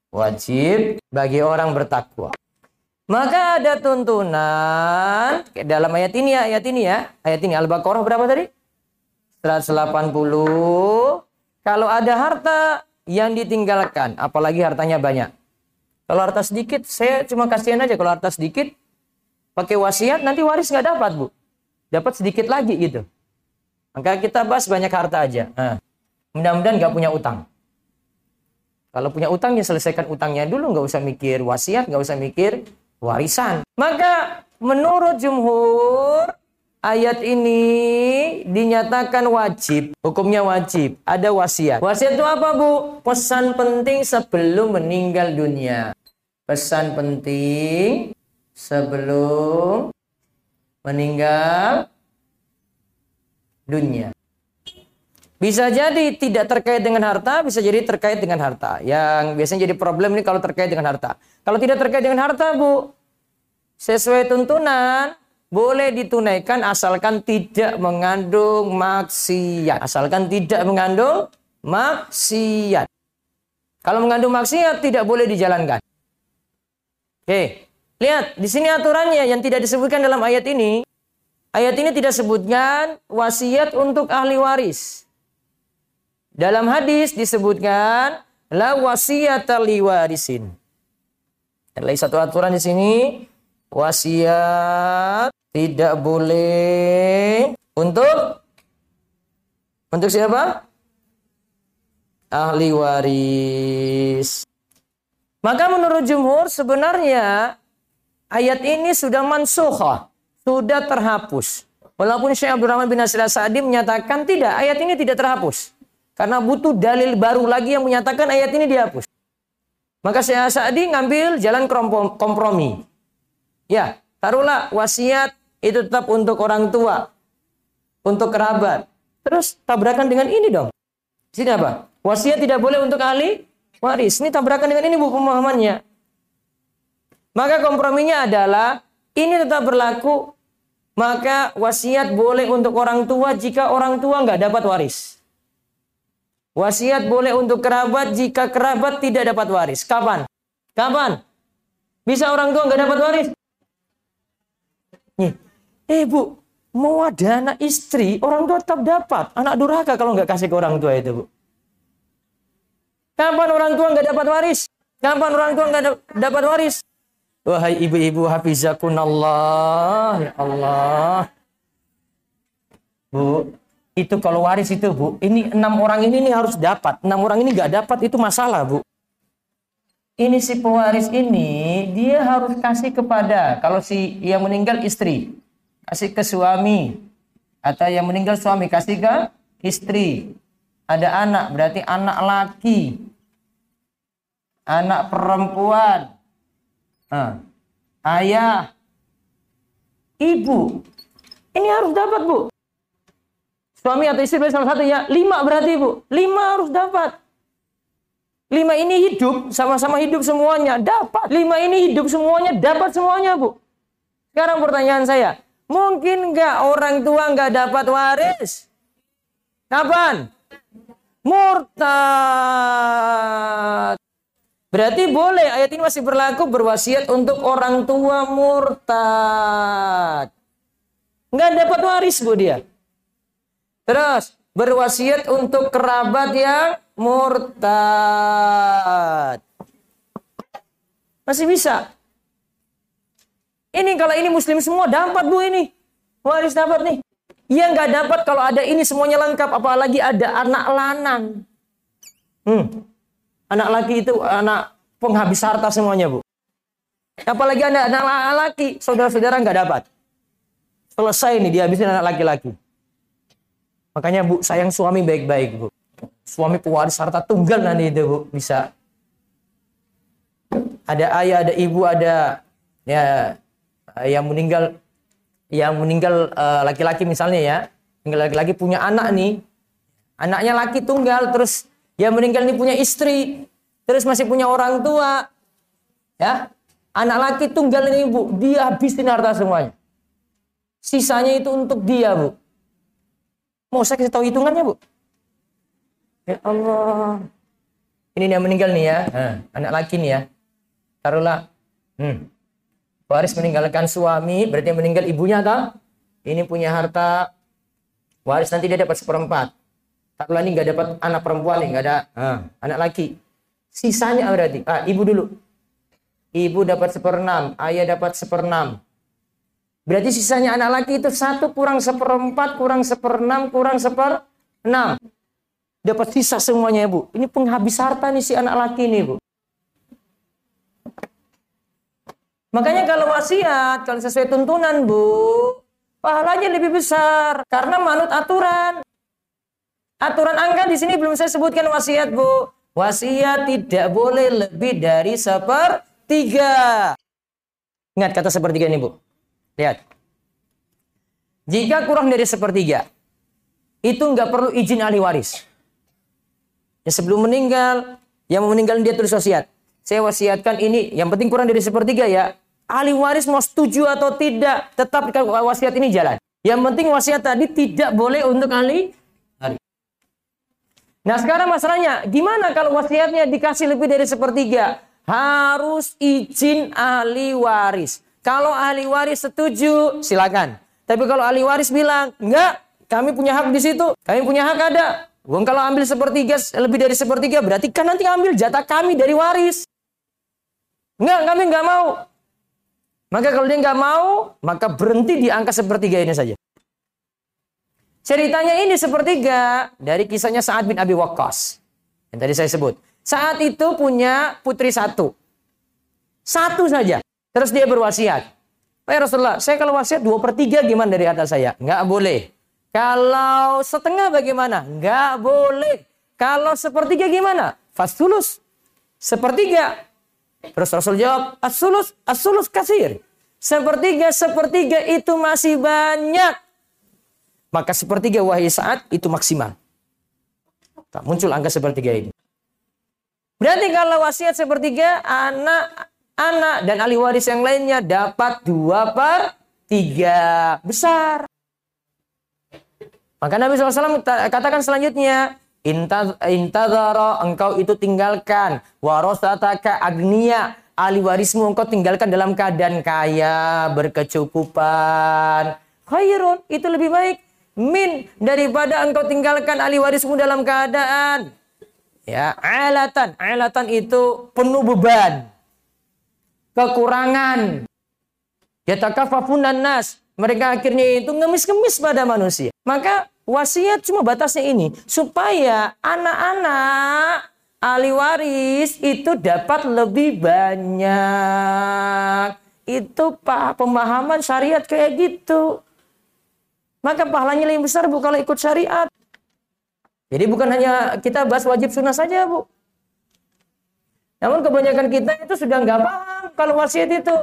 Wajib bagi orang bertakwa. Maka ada tuntunan dalam ayat ini ya, ayat ini ya. Ayat ini Al-Baqarah berapa tadi? 180. Kalau ada harta yang ditinggalkan, apalagi hartanya banyak. Kalau harta sedikit, saya cuma kasihan aja kalau harta sedikit pakai wasiat nanti waris nggak dapat bu. Dapat sedikit lagi gitu. Maka kita bahas banyak harta aja. Nah, mudah-mudahan nggak punya utang. Kalau punya utang ya selesaikan utangnya dulu. Nggak usah mikir wasiat nggak usah mikir warisan. Maka menurut jumhur ayat ini dinyatakan wajib. Hukumnya wajib. Ada wasiat. Wasiat itu apa bu? Pesan penting sebelum meninggal dunia. Pesan penting sebelum meninggal dunia. Bisa jadi tidak terkait dengan harta, bisa jadi terkait dengan harta. Yang biasanya jadi problem ini kalau terkait dengan harta. Kalau tidak terkait dengan harta, Bu, sesuai tuntunan, boleh ditunaikan asalkan tidak mengandung maksiat. Asalkan tidak mengandung maksiat. Kalau mengandung maksiat, tidak boleh dijalankan. Oke, Lihat, di sini aturannya yang tidak disebutkan dalam ayat ini. Ayat ini tidak sebutkan wasiat untuk ahli waris. Dalam hadis disebutkan la wasiat li warisin. Ada satu aturan di sini wasiat tidak boleh untuk untuk siapa? Ahli waris. Maka menurut jumhur sebenarnya ayat ini sudah mansukhah, sudah terhapus. Walaupun Syekh Abdurrahman bin Nasir Sa'di menyatakan tidak, ayat ini tidak terhapus. Karena butuh dalil baru lagi yang menyatakan ayat ini dihapus. Maka Syekh Sa'di ngambil jalan kompromi. Ya, taruhlah wasiat itu tetap untuk orang tua, untuk kerabat. Terus tabrakan dengan ini dong. Sini apa? Wasiat tidak boleh untuk ahli waris. Ini tabrakan dengan ini bu pemahamannya. Maka komprominya adalah ini tetap berlaku. Maka wasiat boleh untuk orang tua jika orang tua nggak dapat waris. Wasiat boleh untuk kerabat jika kerabat tidak dapat waris. Kapan? Kapan? Bisa orang tua nggak dapat waris? Eh bu, mau ada anak istri, orang tua tetap dapat. Anak durhaka kalau nggak kasih ke orang tua itu bu. Kapan orang tua nggak dapat waris? Kapan orang tua nggak da- dapat waris? Wahai ibu-ibu hafizakunallah, ya Allah. Bu, itu kalau waris itu bu, ini enam orang ini nih harus dapat. Enam orang ini nggak dapat itu masalah bu. Ini si pewaris ini dia harus kasih kepada kalau si yang meninggal istri kasih ke suami atau yang meninggal suami kasih ke istri. Ada anak berarti anak laki, anak perempuan, Ah. ayah, ibu. Ini harus dapat bu. Suami atau istri salah satu ya. Lima berarti bu. Lima harus dapat. Lima ini hidup, sama-sama hidup semuanya. Dapat. Lima ini hidup semuanya, dapat semuanya bu. Sekarang pertanyaan saya. Mungkin nggak orang tua nggak dapat waris? Kapan? Murtad. Berarti boleh ayat ini masih berlaku berwasiat untuk orang tua murtad. Nggak dapat waris bu dia. Terus berwasiat untuk kerabat yang murtad. Masih bisa. Ini kalau ini muslim semua dapat bu ini. Waris dapat nih. Yang nggak dapat kalau ada ini semuanya lengkap. Apalagi ada anak lanang. Hmm. Anak laki itu anak penghabis harta semuanya bu. Apalagi ada anak laki, saudara-saudara nggak dapat. Selesai nih dihabisin anak laki-laki. Makanya bu, sayang suami baik-baik bu. Suami pewaris harta tunggal nanti itu bu, bisa. Ada ayah, ada ibu, ada ya yang meninggal, yang meninggal eh, laki-laki misalnya ya, meninggal laki-laki punya anak nih, anaknya laki tunggal, terus yang meninggal ini punya istri, terus masih punya orang tua, ya, anak laki tunggal ini bu, dia habisin harta semuanya. Sisanya itu untuk dia bu. Mau saya kasih tahu hitungannya, Bu? Ya Allah. Ini dia meninggal nih ya. Nah, anak laki nih ya. Taruhlah. Hmm. Waris meninggalkan suami, berarti yang meninggal ibunya atau? Ini punya harta. Waris nanti dia dapat seperempat. Taruhlah ini nggak dapat anak perempuan nih, nggak ada ah, anak laki. Sisanya berarti, ah, ibu dulu. Ibu dapat seperenam, ayah dapat seperenam. Berarti sisanya anak laki itu satu kurang seperempat, kurang seperenam, kurang seperenam. Dapat sisa semuanya ya bu. Ini penghabis harta nih si anak laki ini bu. Makanya kalau wasiat, kalau sesuai tuntunan bu, pahalanya lebih besar. Karena manut aturan. Aturan angka di sini belum saya sebutkan wasiat bu. Wasiat tidak boleh lebih dari sepertiga. Ingat kata sepertiga ini bu. Lihat. Jika kurang dari sepertiga, itu nggak perlu izin ahli waris. Ya sebelum meninggal, yang mau meninggal dia tulis wasiat. Saya wasiatkan ini, yang penting kurang dari sepertiga ya. Ahli waris mau setuju atau tidak, tetap wasiat ini jalan. Yang penting wasiat tadi tidak boleh untuk ahli. Nah sekarang masalahnya, gimana kalau wasiatnya dikasih lebih dari sepertiga? Harus izin ahli waris. Kalau ahli waris setuju, silakan. Tapi kalau ahli waris bilang, enggak, kami punya hak di situ. Kami punya hak ada. Wong kalau ambil sepertiga, lebih dari sepertiga, berarti kan nanti ambil jatah kami dari waris. Enggak, kami enggak mau. Maka kalau dia enggak mau, maka berhenti di angka sepertiga ini saja. Ceritanya ini sepertiga dari kisahnya Sa'ad bin Abi Waqqas. Yang tadi saya sebut. Saat itu punya putri satu. Satu saja. Terus dia berwasiat. Pak Rasulullah, saya kalau wasiat dua per tiga gimana dari harta saya? Nggak boleh. Kalau setengah bagaimana? Nggak boleh. Kalau sepertiga gimana? Fastulus. Sepertiga. Terus Rasul jawab, asulus, asulus kasir. Sepertiga, sepertiga itu masih banyak. Maka sepertiga wahai saat itu maksimal. Tak muncul angka sepertiga ini. Berarti kalau wasiat sepertiga, anak anak dan ahli waris yang lainnya dapat dua per tiga besar. Maka Nabi SAW katakan selanjutnya, intadhara engkau itu tinggalkan warosataka agnia ahli warismu engkau tinggalkan dalam keadaan kaya berkecukupan khairun itu lebih baik min daripada engkau tinggalkan ahli warismu dalam keadaan. Ya alatan. Alatan itu penuh beban. Kekurangan. Yatakaffafunan nas. Mereka akhirnya itu ngemis-ngemis pada manusia. Maka wasiat cuma batasnya ini. Supaya anak-anak ahli waris itu dapat lebih banyak. Itu pak pemahaman syariat kayak gitu maka pahalanya lebih besar bu kalau ikut syariat. Jadi bukan hanya kita bahas wajib sunnah saja bu. Namun kebanyakan kita itu sudah nggak paham kalau wasiat itu.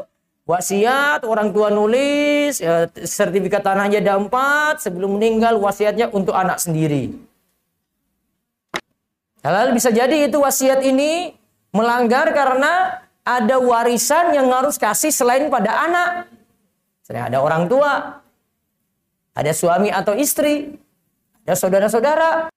Wasiat orang tua nulis, ya, sertifikat tanahnya ada empat, sebelum meninggal wasiatnya untuk anak sendiri. Halal bisa jadi itu wasiat ini melanggar karena ada warisan yang harus kasih selain pada anak. Selain ada orang tua, ada suami atau istri, ada saudara-saudara.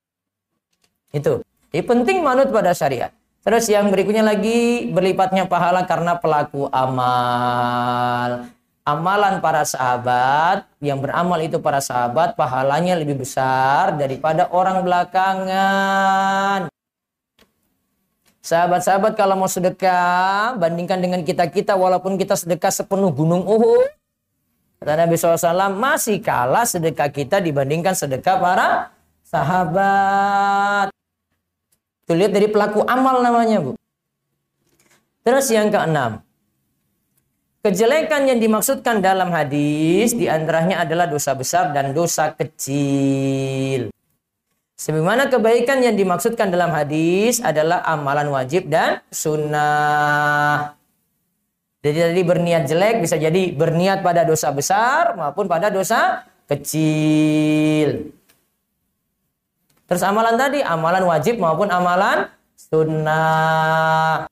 Itu. Jadi penting manut pada syariat. Terus yang berikutnya lagi berlipatnya pahala karena pelaku amal. Amalan para sahabat, yang beramal itu para sahabat, pahalanya lebih besar daripada orang belakangan. Sahabat-sahabat kalau mau sedekah, bandingkan dengan kita-kita walaupun kita sedekah sepenuh gunung Uhud, Kata Nabi SAW, masih kalah sedekah kita dibandingkan sedekah para sahabat. Itu lihat dari pelaku amal namanya, Bu. Terus yang keenam. Kejelekan yang dimaksudkan dalam hadis di antaranya adalah dosa besar dan dosa kecil. Sebagaimana kebaikan yang dimaksudkan dalam hadis adalah amalan wajib dan sunnah. Jadi tadi berniat jelek bisa jadi berniat pada dosa besar maupun pada dosa kecil. Terus amalan tadi, amalan wajib maupun amalan sunnah.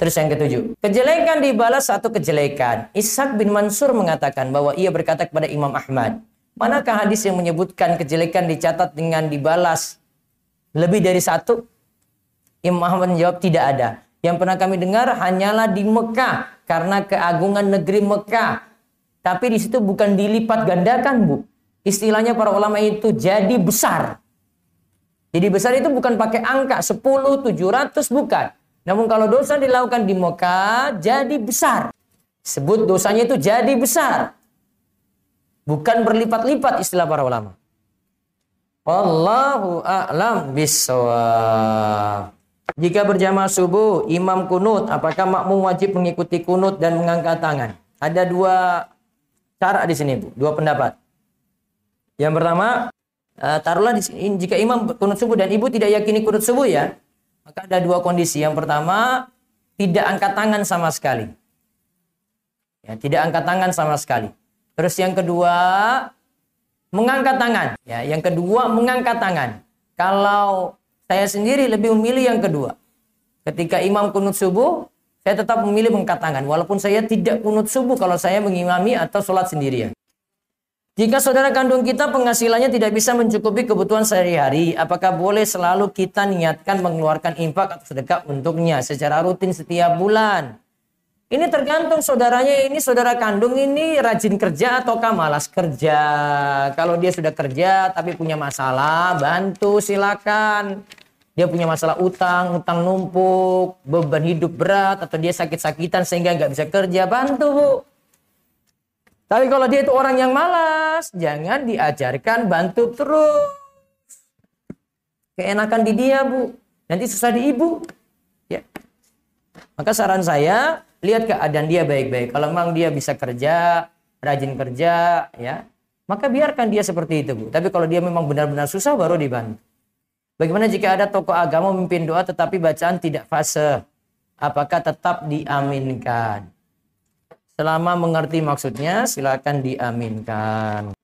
Terus yang ketujuh, kejelekan dibalas satu kejelekan. Ishak bin Mansur mengatakan bahwa ia berkata kepada Imam Ahmad, manakah hadis yang menyebutkan kejelekan dicatat dengan dibalas lebih dari satu? Imam Ahmad menjawab tidak ada. Yang pernah kami dengar hanyalah di Mekah karena keagungan negeri Mekah. Tapi di situ bukan dilipat gandakan, Bu. Istilahnya para ulama itu jadi besar. Jadi besar itu bukan pakai angka 10, 700 bukan. Namun kalau dosa dilakukan di Mekah jadi besar. Sebut dosanya itu jadi besar. Bukan berlipat-lipat istilah para ulama. Allahu a'lam bisawab. Jika berjamaah subuh, imam kunut, apakah makmum wajib mengikuti kunut dan mengangkat tangan? Ada dua cara di sini, Bu. Dua pendapat. Yang pertama, uh, taruhlah di sini, jika imam kunut subuh dan ibu tidak yakini kunut subuh ya, maka ada dua kondisi. Yang pertama, tidak angkat tangan sama sekali. Ya, tidak angkat tangan sama sekali. Terus yang kedua, mengangkat tangan. Ya, yang kedua mengangkat tangan. Kalau saya sendiri lebih memilih yang kedua. Ketika imam kunut subuh, saya tetap memilih mengangkat tangan. Walaupun saya tidak kunut subuh kalau saya mengimami atau sholat sendirian. Jika saudara kandung kita penghasilannya tidak bisa mencukupi kebutuhan sehari-hari, apakah boleh selalu kita niatkan mengeluarkan infak atau sedekah untuknya secara rutin setiap bulan? Ini tergantung saudaranya ini saudara kandung ini rajin kerja ataukah malas kerja. Kalau dia sudah kerja tapi punya masalah, bantu silakan. Dia punya masalah utang, utang numpuk, beban hidup berat atau dia sakit-sakitan sehingga nggak bisa kerja, bantu bu. Tapi kalau dia itu orang yang malas, jangan diajarkan bantu terus. Keenakan di dia bu, nanti susah di ibu. Maka saran saya lihat keadaan dia baik-baik. Kalau memang dia bisa kerja, rajin kerja, ya, maka biarkan dia seperti itu, Bu. Tapi kalau dia memang benar-benar susah, baru dibantu. Bagaimana jika ada tokoh agama memimpin doa tetapi bacaan tidak fase? Apakah tetap diaminkan? Selama mengerti maksudnya, silakan diaminkan.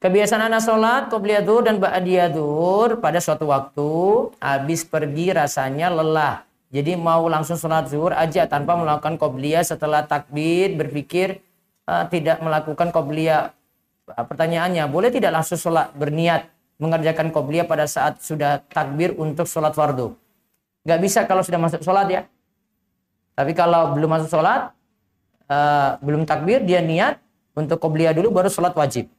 Kebiasaan anak sholat, qobliyadur dan ba'diyadur pada suatu waktu, habis pergi rasanya lelah jadi mau langsung sholat zuhur aja tanpa melakukan qobliyah setelah takbir berpikir uh, tidak melakukan qobliyah. Uh, pertanyaannya, boleh tidak langsung sholat berniat mengerjakan qobliyah pada saat sudah takbir untuk sholat fardu? Gak bisa kalau sudah masuk sholat ya. Tapi kalau belum masuk sholat, uh, belum takbir, dia niat Untuk qobliyah dulu baru sholat wajib.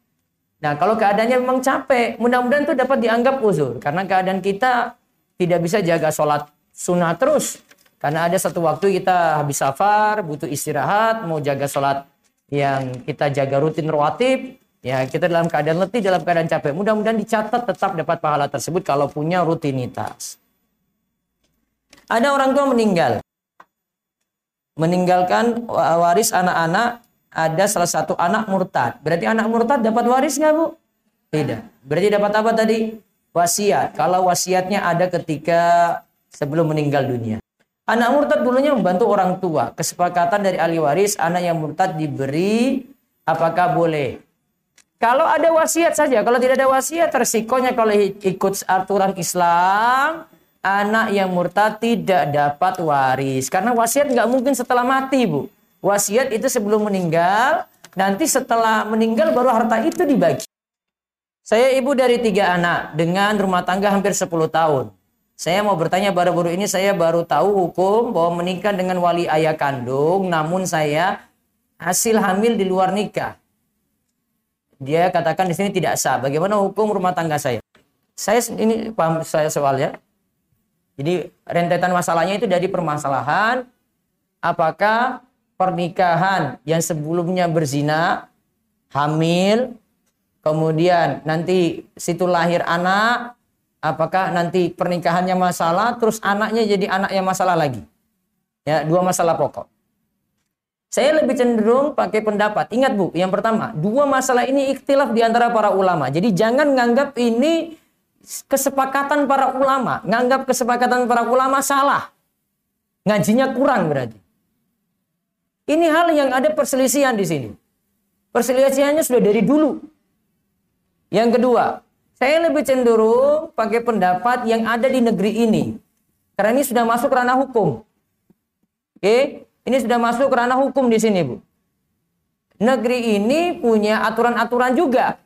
Nah, kalau keadaannya memang capek, mudah-mudahan itu dapat dianggap uzur. Karena keadaan kita tidak bisa jaga sholat sunnah terus. Karena ada satu waktu kita habis safar, butuh istirahat, mau jaga sholat yang kita jaga rutin rawatib, ya kita dalam keadaan letih, dalam keadaan capek. Mudah-mudahan dicatat tetap dapat pahala tersebut kalau punya rutinitas. Ada orang tua meninggal. Meninggalkan waris anak-anak ada salah satu anak murtad. Berarti anak murtad dapat waris nggak bu? Tidak. Berarti dapat apa tadi? Wasiat. Kalau wasiatnya ada ketika sebelum meninggal dunia. Anak murtad dulunya membantu orang tua. Kesepakatan dari ahli waris, anak yang murtad diberi apakah boleh? Kalau ada wasiat saja, kalau tidak ada wasiat, resikonya kalau ikut aturan Islam, anak yang murtad tidak dapat waris. Karena wasiat nggak mungkin setelah mati, Bu. Wasiat itu sebelum meninggal, nanti setelah meninggal baru harta itu dibagi. Saya ibu dari tiga anak dengan rumah tangga hampir 10 tahun. Saya mau bertanya baru-baru ini saya baru tahu hukum bahwa menikah dengan wali ayah kandung, namun saya hasil hamil di luar nikah. Dia katakan di sini tidak sah. Bagaimana hukum rumah tangga saya? Saya ini paham saya soal ya. Jadi rentetan masalahnya itu dari permasalahan apakah pernikahan yang sebelumnya berzina, hamil, kemudian nanti situ lahir anak, apakah nanti pernikahannya masalah, terus anaknya jadi anak yang masalah lagi. Ya, dua masalah pokok. Saya lebih cenderung pakai pendapat. Ingat Bu, yang pertama, dua masalah ini ikhtilaf di antara para ulama. Jadi jangan nganggap ini kesepakatan para ulama. Nganggap kesepakatan para ulama salah. Ngajinya kurang berarti. Ini hal yang ada perselisihan di sini. Perselisihannya sudah dari dulu. Yang kedua, saya lebih cenderung pakai pendapat yang ada di negeri ini. Karena ini sudah masuk ranah hukum. Oke, ini sudah masuk ranah hukum di sini, Bu. Negeri ini punya aturan-aturan juga.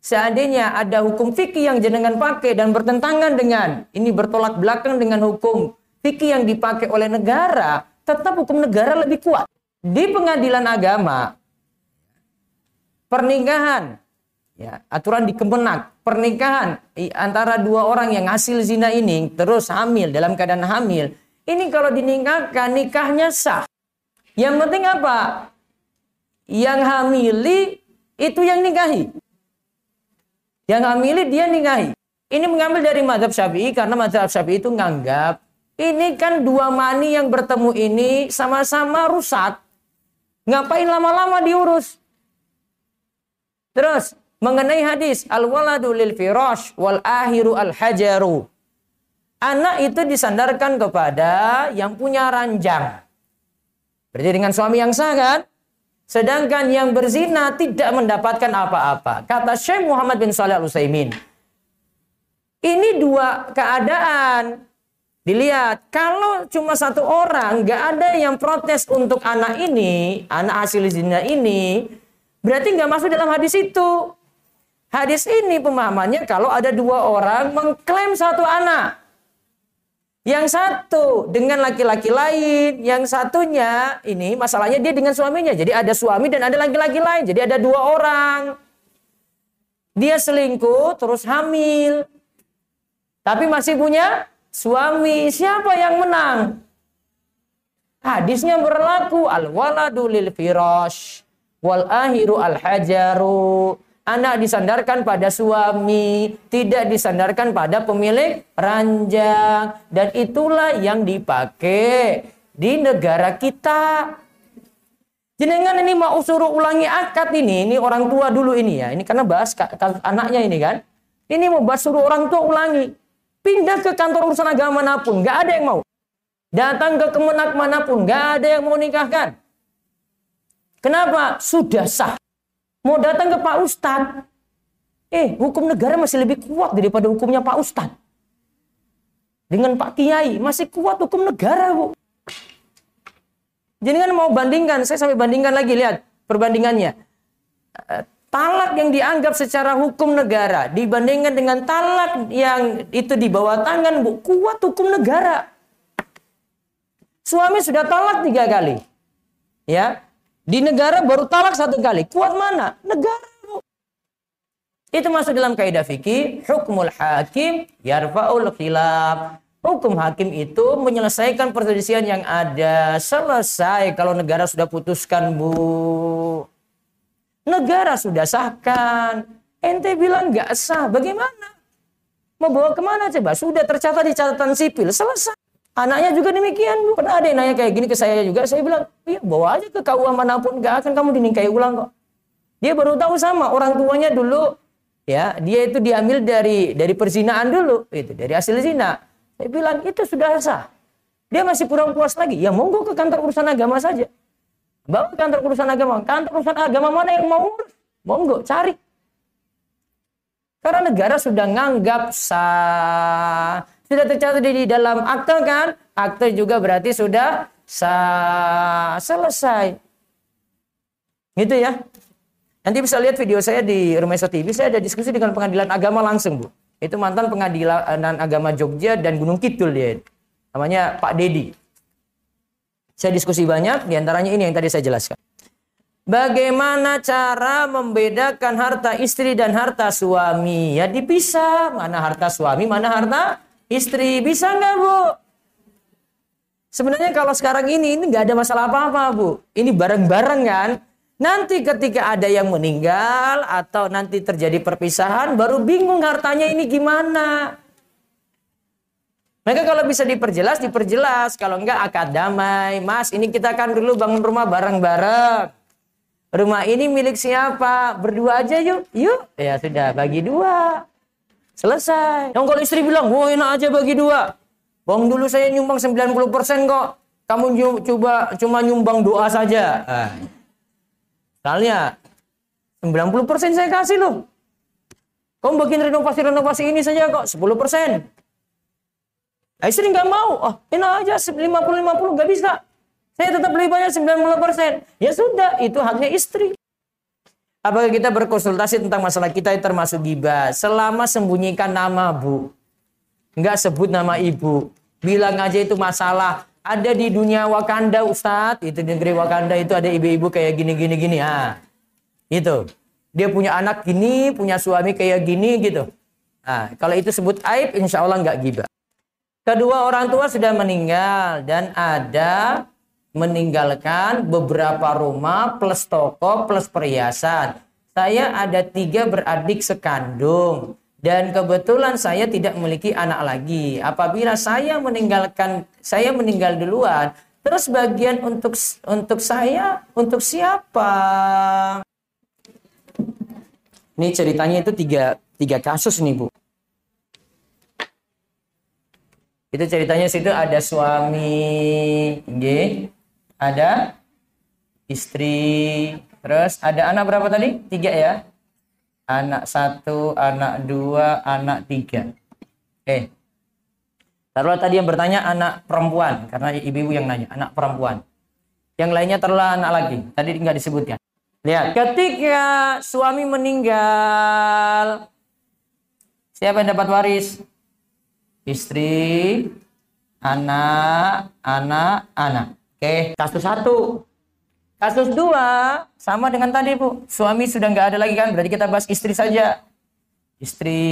Seandainya ada hukum fikih yang jenengan pakai dan bertentangan dengan ini bertolak belakang dengan hukum fikih yang dipakai oleh negara, tetap hukum negara lebih kuat. Di pengadilan agama, pernikahan, ya, aturan di Kemenak, pernikahan antara dua orang yang hasil zina ini terus hamil dalam keadaan hamil, ini kalau dinikahkan nikahnya sah. Yang penting apa? Yang hamili itu yang nikahi. Yang hamili dia nikahi. Ini mengambil dari madhab syafi'i karena madhab syafi'i itu nganggap ini kan dua mani yang bertemu ini sama-sama rusak. Ngapain lama-lama diurus? Terus mengenai hadis al-waladu lil firash wal ahiru al hajaru. Anak itu disandarkan kepada yang punya ranjang. Berarti dengan suami yang sah kan? Sedangkan yang berzina tidak mendapatkan apa-apa. Kata Syekh Muhammad bin Salih al-Utsaimin. Ini dua keadaan. Dilihat, kalau cuma satu orang, nggak ada yang protes untuk anak ini, anak hasil zina ini, berarti nggak masuk dalam hadis itu. Hadis ini pemahamannya kalau ada dua orang mengklaim satu anak. Yang satu dengan laki-laki lain, yang satunya ini masalahnya dia dengan suaminya. Jadi ada suami dan ada laki-laki lain. Jadi ada dua orang. Dia selingkuh terus hamil. Tapi masih punya suami, siapa yang menang? Hadisnya berlaku al waladu lil firash wal ahiru al hajaru. Anak disandarkan pada suami, tidak disandarkan pada pemilik ranjang. Dan itulah yang dipakai di negara kita. Jenengan ini mau suruh ulangi akad ini, ini orang tua dulu ini ya. Ini karena bahas anaknya ini kan. Ini mau bahas suruh orang tua ulangi. Pindah ke kantor urusan agama mana pun, nggak ada yang mau. Datang ke kemenak mana pun, nggak ada yang mau nikahkan. Kenapa? Sudah sah. Mau datang ke Pak Ustadz. Eh, hukum negara masih lebih kuat daripada hukumnya Pak Ustadz. Dengan Pak Kiai, masih kuat hukum negara, Bu. Jadi kan mau bandingkan, saya sampai bandingkan lagi, lihat perbandingannya. Eh, talak yang dianggap secara hukum negara dibandingkan dengan talak yang itu di bawah tangan bu kuat hukum negara suami sudah talak tiga kali ya Di negara baru talak satu kali. Kuat mana? Negara. Itu masuk dalam kaidah fikih. Hukmul hakim yarfa'ul khilaf. Hukum hakim itu menyelesaikan perselisihan yang ada. Selesai kalau negara sudah putuskan, Bu. Negara sudah sahkan. Ente bilang nggak sah. Bagaimana? Mau bawa ke mana coba? Sudah tercatat di catatan sipil. Selesai. Anaknya juga demikian, Bu. Pernah ada yang nanya kayak gini ke saya juga. Saya bilang, iya bawa aja ke KUA mana pun. Gak akan kamu dinikahi ulang kok. Dia baru tahu sama orang tuanya dulu. Ya, dia itu diambil dari dari perzinaan dulu. Itu dari hasil zina. Saya bilang, itu sudah sah. Dia masih kurang puas lagi. Ya monggo ke kantor urusan agama saja. Bawa ke kantor urusan agama. Kantor urusan agama mana yang mau urus? Monggo, cari. Karena negara sudah nganggap sah. Sudah tercatat di dalam akte kan? Akte juga berarti sudah. Selesai. Gitu ya. Nanti bisa lihat video saya di Rumah TV. Saya ada diskusi dengan pengadilan agama langsung, Bu. Itu mantan pengadilan agama Jogja dan Gunung Kidul dia. Namanya Pak Dedi. Saya diskusi banyak, di antaranya ini yang tadi saya jelaskan. Bagaimana cara membedakan harta istri dan harta suami? Ya dipisah. Mana harta suami, mana harta istri. Bisa nggak Bu? Sebenarnya kalau sekarang ini, ini nggak ada masalah apa-apa Bu. Ini bareng-bareng kan? Nanti ketika ada yang meninggal atau nanti terjadi perpisahan, baru bingung hartanya ini gimana. Mereka kalau bisa diperjelas, diperjelas. Kalau enggak akad damai. Mas, ini kita kan dulu bangun rumah bareng-bareng Rumah ini milik siapa? Berdua aja yuk. Yuk. Ya sudah, bagi dua. Selesai. Yang kalau istri bilang, wah enak aja bagi dua. Bang dulu saya nyumbang 90% kok. Kamu coba cuma nyumbang doa saja. Nah. Soalnya 90% saya kasih loh. Kamu bikin renovasi-renovasi ini saja kok 10%. Nah, istri nggak mau. Oh, enak aja 50-50 nggak bisa. Saya tetap lebih banyak 90%. Ya sudah, itu haknya istri. Apakah kita berkonsultasi tentang masalah kita yang termasuk gibah? Selama sembunyikan nama bu. Enggak sebut nama ibu. Bilang aja itu masalah. Ada di dunia Wakanda Ustadz. Itu negeri Wakanda itu ada ibu-ibu kayak gini-gini gini. Ah, itu. Dia punya anak gini, punya suami kayak gini gitu. Nah, kalau itu sebut aib, insya Allah nggak gibah. Kedua orang tua sudah meninggal dan ada meninggalkan beberapa rumah plus toko plus perhiasan. Saya ada tiga beradik sekandung dan kebetulan saya tidak memiliki anak lagi. Apabila saya meninggalkan saya meninggal duluan, terus bagian untuk untuk saya untuk siapa? Ini ceritanya itu tiga, tiga kasus nih Bu. Itu ceritanya situ ada suami, G, ada istri, terus ada anak berapa tadi? Tiga ya? Anak satu, anak dua, anak tiga. Oke. Taruhlah tadi yang bertanya anak perempuan, karena ibu-ibu yang nanya, anak perempuan. Yang lainnya taruhlah anak lagi, tadi nggak disebutkan. Lihat, ketika suami meninggal, siapa yang dapat waris? Istri, anak, anak, anak. Oke, kasus satu. Kasus dua, sama dengan tadi Bu. Suami sudah nggak ada lagi kan, berarti kita bahas istri saja. Istri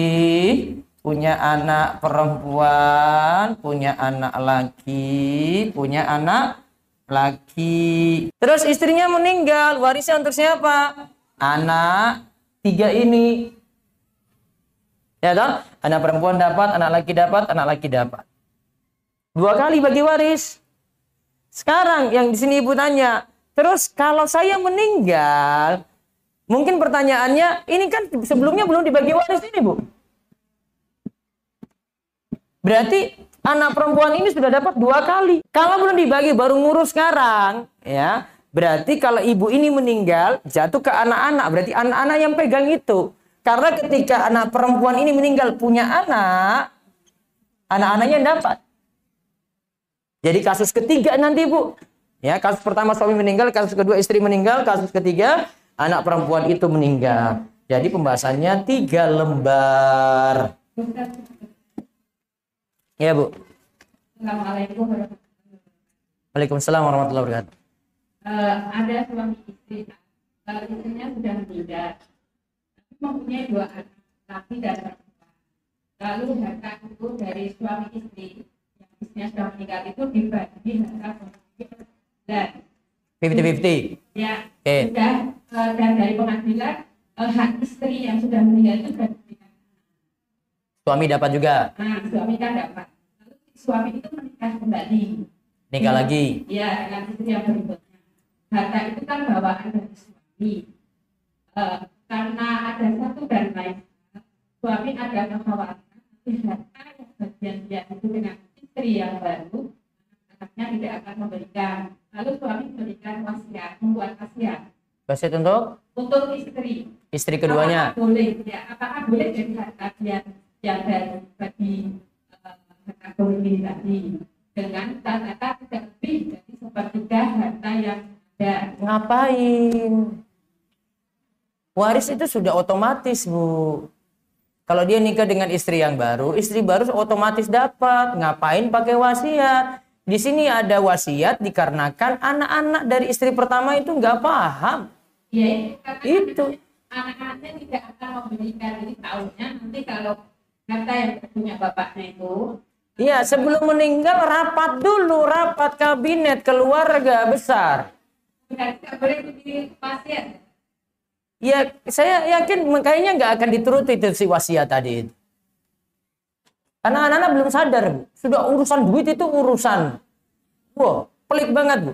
punya anak perempuan, punya anak laki, punya anak laki. Terus istrinya meninggal, warisnya untuk siapa? Anak tiga ini. Ya toh? Anak perempuan dapat, anak laki dapat, anak laki dapat. Dua kali bagi waris. Sekarang yang di sini ibu tanya, terus kalau saya meninggal, mungkin pertanyaannya, ini kan sebelumnya belum dibagi waris ini bu. Berarti anak perempuan ini sudah dapat dua kali. Kalau belum dibagi baru ngurus sekarang, ya berarti kalau ibu ini meninggal jatuh ke anak-anak, berarti anak-anak yang pegang itu. Karena ketika anak perempuan ini meninggal punya anak, anak-anaknya dapat. Jadi kasus ketiga nanti Bu. Ya, kasus pertama suami meninggal, kasus kedua istri meninggal, kasus ketiga anak perempuan itu meninggal. Jadi pembahasannya tiga lembar. Ya Bu. Waalaikumsalam warahmatullahi wabarakatuh. eh, ada suami istri, eh, istrinya sudah meninggal, tapi mempunyai dua anak laki dan perempuan. Lalu harta itu dari suami istri istrinya sudah meninggal itu dibagi harta pemilikan dan 50-50. ya Oke. sudah eh, dan dari pengadilan eh, hak istri yang sudah meninggal itu sudah. Suami dapat juga. Nah, suami kan dapat. Lalu suami itu menikah kembali. Nikah lagi. Ya, dengan istri yang berikutnya. Harta itu kan bawaan dari suami. Eh, karena ada satu dan lain suami ada kekhawatiran harta yang bagian dia itu dengan istri yang baru, anaknya tidak akan memberikan. Lalu suami memberikan wasiat, membuat wasiat Wasiat untuk untuk istri. istri keduanya. Apakah boleh ya? Apakah boleh jadi harta dia yang dari bagi harta pemilih tadi dengan kata tidak lebih dari sepertiga harta yang ada. Ngapain? Waris itu sudah otomatis, Bu. Kalau dia nikah dengan istri yang baru, istri baru otomatis dapat. Ngapain pakai wasiat? Di sini ada wasiat dikarenakan anak-anak dari istri pertama itu nggak paham. Ya itu anak-anaknya tidak akan memberikan jadi tahunya nanti kalau harta yang punya bapaknya itu Iya, sebelum meninggal rapat dulu, rapat kabinet keluarga besar. tidak boleh jadi pasien. Ya, saya yakin kayaknya nggak akan dituruti itu si wasiat tadi itu. Karena anak-anak belum sadar, Bu. Sudah urusan duit itu urusan. Wah, pelik banget, Bu.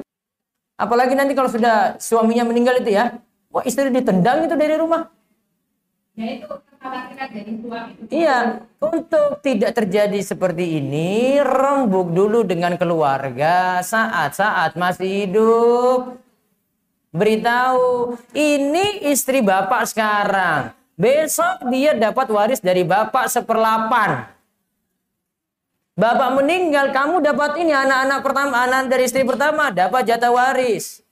Apalagi nanti kalau sudah suaminya meninggal itu ya. Wah, istri ditendang itu dari rumah. Ya itu kekhawatiran dari suami itu. Iya, untuk tidak terjadi seperti ini, rembuk dulu dengan keluarga saat-saat masih hidup. Beritahu, ini istri bapak sekarang. Besok dia dapat waris dari bapak seperlapan. Bapak meninggal, kamu dapat ini anak-anak pertama, anak dari istri pertama dapat jatah waris.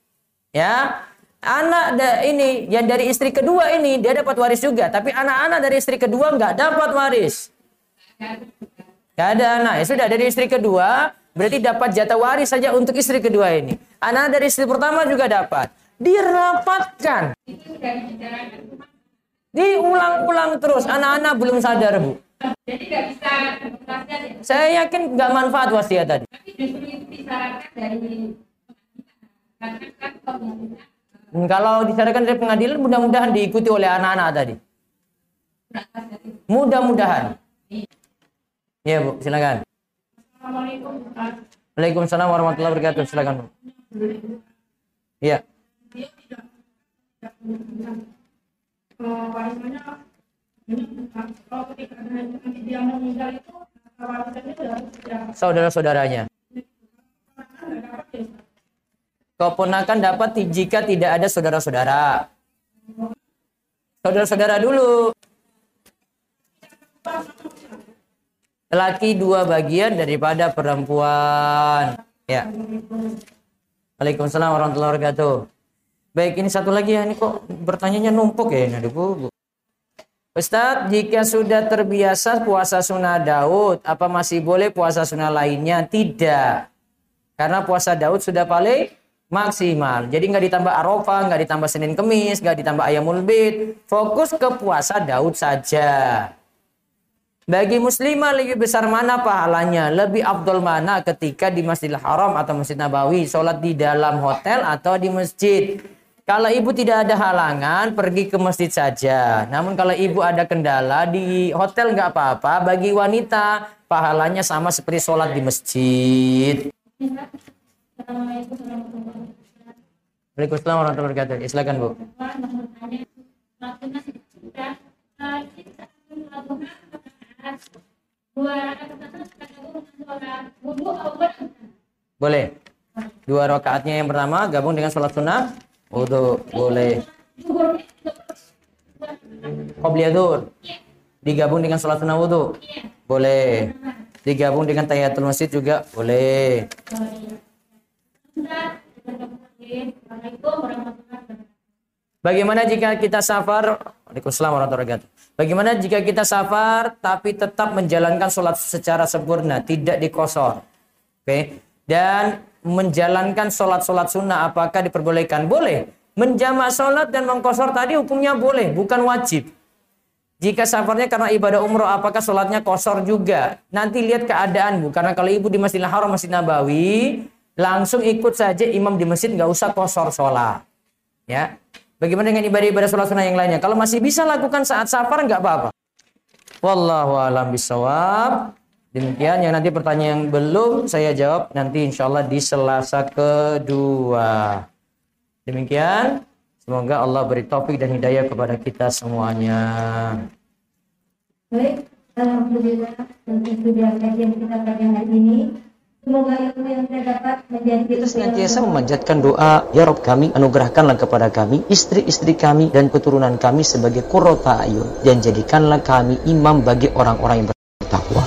Ya, anak ini yang dari istri kedua ini dia dapat waris juga, tapi anak-anak dari istri kedua nggak dapat waris. Gak ada anak, ya sudah dari istri kedua berarti dapat jatah waris saja untuk istri kedua ini. Anak dari istri pertama juga dapat. Dirapatkan, diulang-ulang terus. Anak-anak belum sadar bu. Jadi nggak bisa ya. Saya yakin nggak manfaat wasiat tadi. Tapi Kalau disarankan dari pengadilan, mudah-mudahan diikuti oleh anak-anak tadi. Mudah-mudahan. Iya bu, silakan. Assalamualaikum. Waalaikumsalam warahmatullahi wabarakatuh. Silakan bu. Iya. Dia tidak tidak menunjukkan eh, warisannya kalau ketika nanti dia meninggal itu warisannya Saudara-saudaranya. ya. Keponakan dapat jika tidak ada saudara-saudara. Saudara-saudara dulu. Laki dua bagian daripada perempuan. Ya. Waalaikumsalam warahmatullahi wabarakatuh. Baik, ini satu lagi ya. Ini kok bertanyanya numpuk ya ini, Bu. Ustadz, jika sudah terbiasa puasa sunnah Daud, apa masih boleh puasa sunnah lainnya? Tidak. Karena puasa Daud sudah paling maksimal. Jadi nggak ditambah Arafah, nggak ditambah Senin Kemis, nggak ditambah Ayamul Bid. Fokus ke puasa Daud saja. Bagi muslimah lebih besar mana pahalanya? Lebih afdol mana ketika di Masjidil Haram atau Masjid Nabawi? Sholat di dalam hotel atau di masjid? Kalau ibu tidak ada halangan, pergi ke masjid saja. Namun kalau ibu ada kendala di hotel nggak apa-apa. Bagi wanita, pahalanya sama seperti sholat di masjid. Waalaikumsalam warahmatullahi wabarakatuh. Ya, Silakan Bu. Eh? Boleh. Dua rakaatnya yang pertama gabung dengan sholat sunnah. Wudhu boleh. Duhur. Digabung dengan sholat sunnah wudhu. Boleh. Digabung dengan tahiyatul masjid juga boleh. Bagaimana jika kita safar? Waalaikumsalam warahmatullahi wabarakatuh. Bagaimana jika kita safar tapi tetap menjalankan sholat secara sempurna, tidak dikosor? Oke. Dan menjalankan sholat-sholat sunnah apakah diperbolehkan? Boleh. Menjamak sholat dan mengkosor tadi hukumnya boleh, bukan wajib. Jika safarnya karena ibadah umroh, apakah sholatnya kosor juga? Nanti lihat keadaan bu. Karena kalau ibu di Masjidil Haram, Masjid Nabawi, langsung ikut saja imam di masjid, nggak usah kosor sholat. Ya, Bagaimana dengan ibadah-ibadah sholat sunnah yang lainnya? Kalau masih bisa lakukan saat safar, nggak apa-apa. Wallahu alam bisawab. Demikian yang nanti pertanyaan yang belum saya jawab nanti insya Allah di Selasa kedua. Demikian. Semoga Allah beri topik dan hidayah kepada kita semuanya. Baik, Alhamdulillah untuk sudah kajian kita pada hari ini. Semoga ilmu yang saya dapat menjadi Kita senantiasa memanjatkan doa, Ya Rob kami, anugerahkanlah kepada kami, istri-istri kami, dan keturunan kami sebagai kurota ayun. Dan jadikanlah kami imam bagi orang-orang yang bertakwa.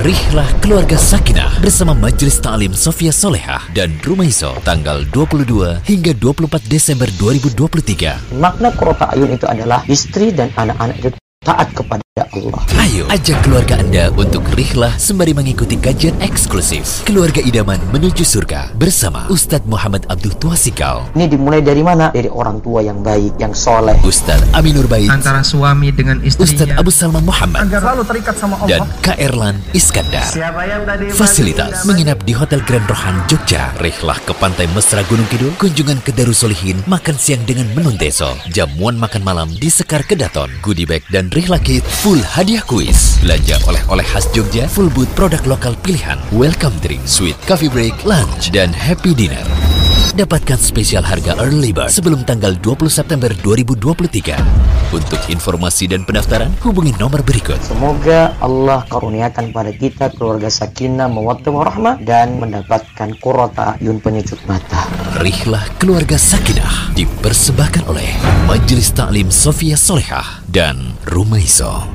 Rihlah Keluarga Sakinah bersama Majelis Ta'lim Sofia Solehah dan Rumaiso tanggal 22 hingga 24 Desember 2023. Makna kurota ayun itu adalah istri dan anak-anak itu taat kepada Allah. Ayo ajak keluarga Anda untuk rihlah sembari mengikuti kajian eksklusif Keluarga Idaman Menuju Surga bersama Ustadz Muhammad Abdul Tuasikal, Ini dimulai dari mana? Dari orang tua yang baik, yang soleh. Ustadz Aminur Bait, antara suami dengan Ustadz istrinya Abu Salman Muhammad, agar selalu terikat sama dan Allah. Kak Erlan Iskandar. Siapa yang tadi Fasilitas menginap di Hotel Grand Rohan Jogja, rihlah ke Pantai Mesra Gunung Kidul, kunjungan ke Darusolihin, makan siang dengan menunteso, jamuan makan malam di Sekar Kedaton, goodie bag dan rihlah kit, full hadiah kuis, belanja oleh-oleh khas Jogja, full boot produk lokal pilihan, welcome drink, sweet coffee break, lunch, dan happy dinner. Dapatkan spesial harga early bird sebelum tanggal 20 September 2023. Untuk informasi dan pendaftaran, hubungi nomor berikut. Semoga Allah karuniakan pada kita keluarga sakinah, mawaddah warahmah dan mendapatkan kurota ayun penyejuk mata. Rihlah Keluarga Sakinah dipersembahkan oleh Majelis Taklim Sofia Solehah dan Rumaiso.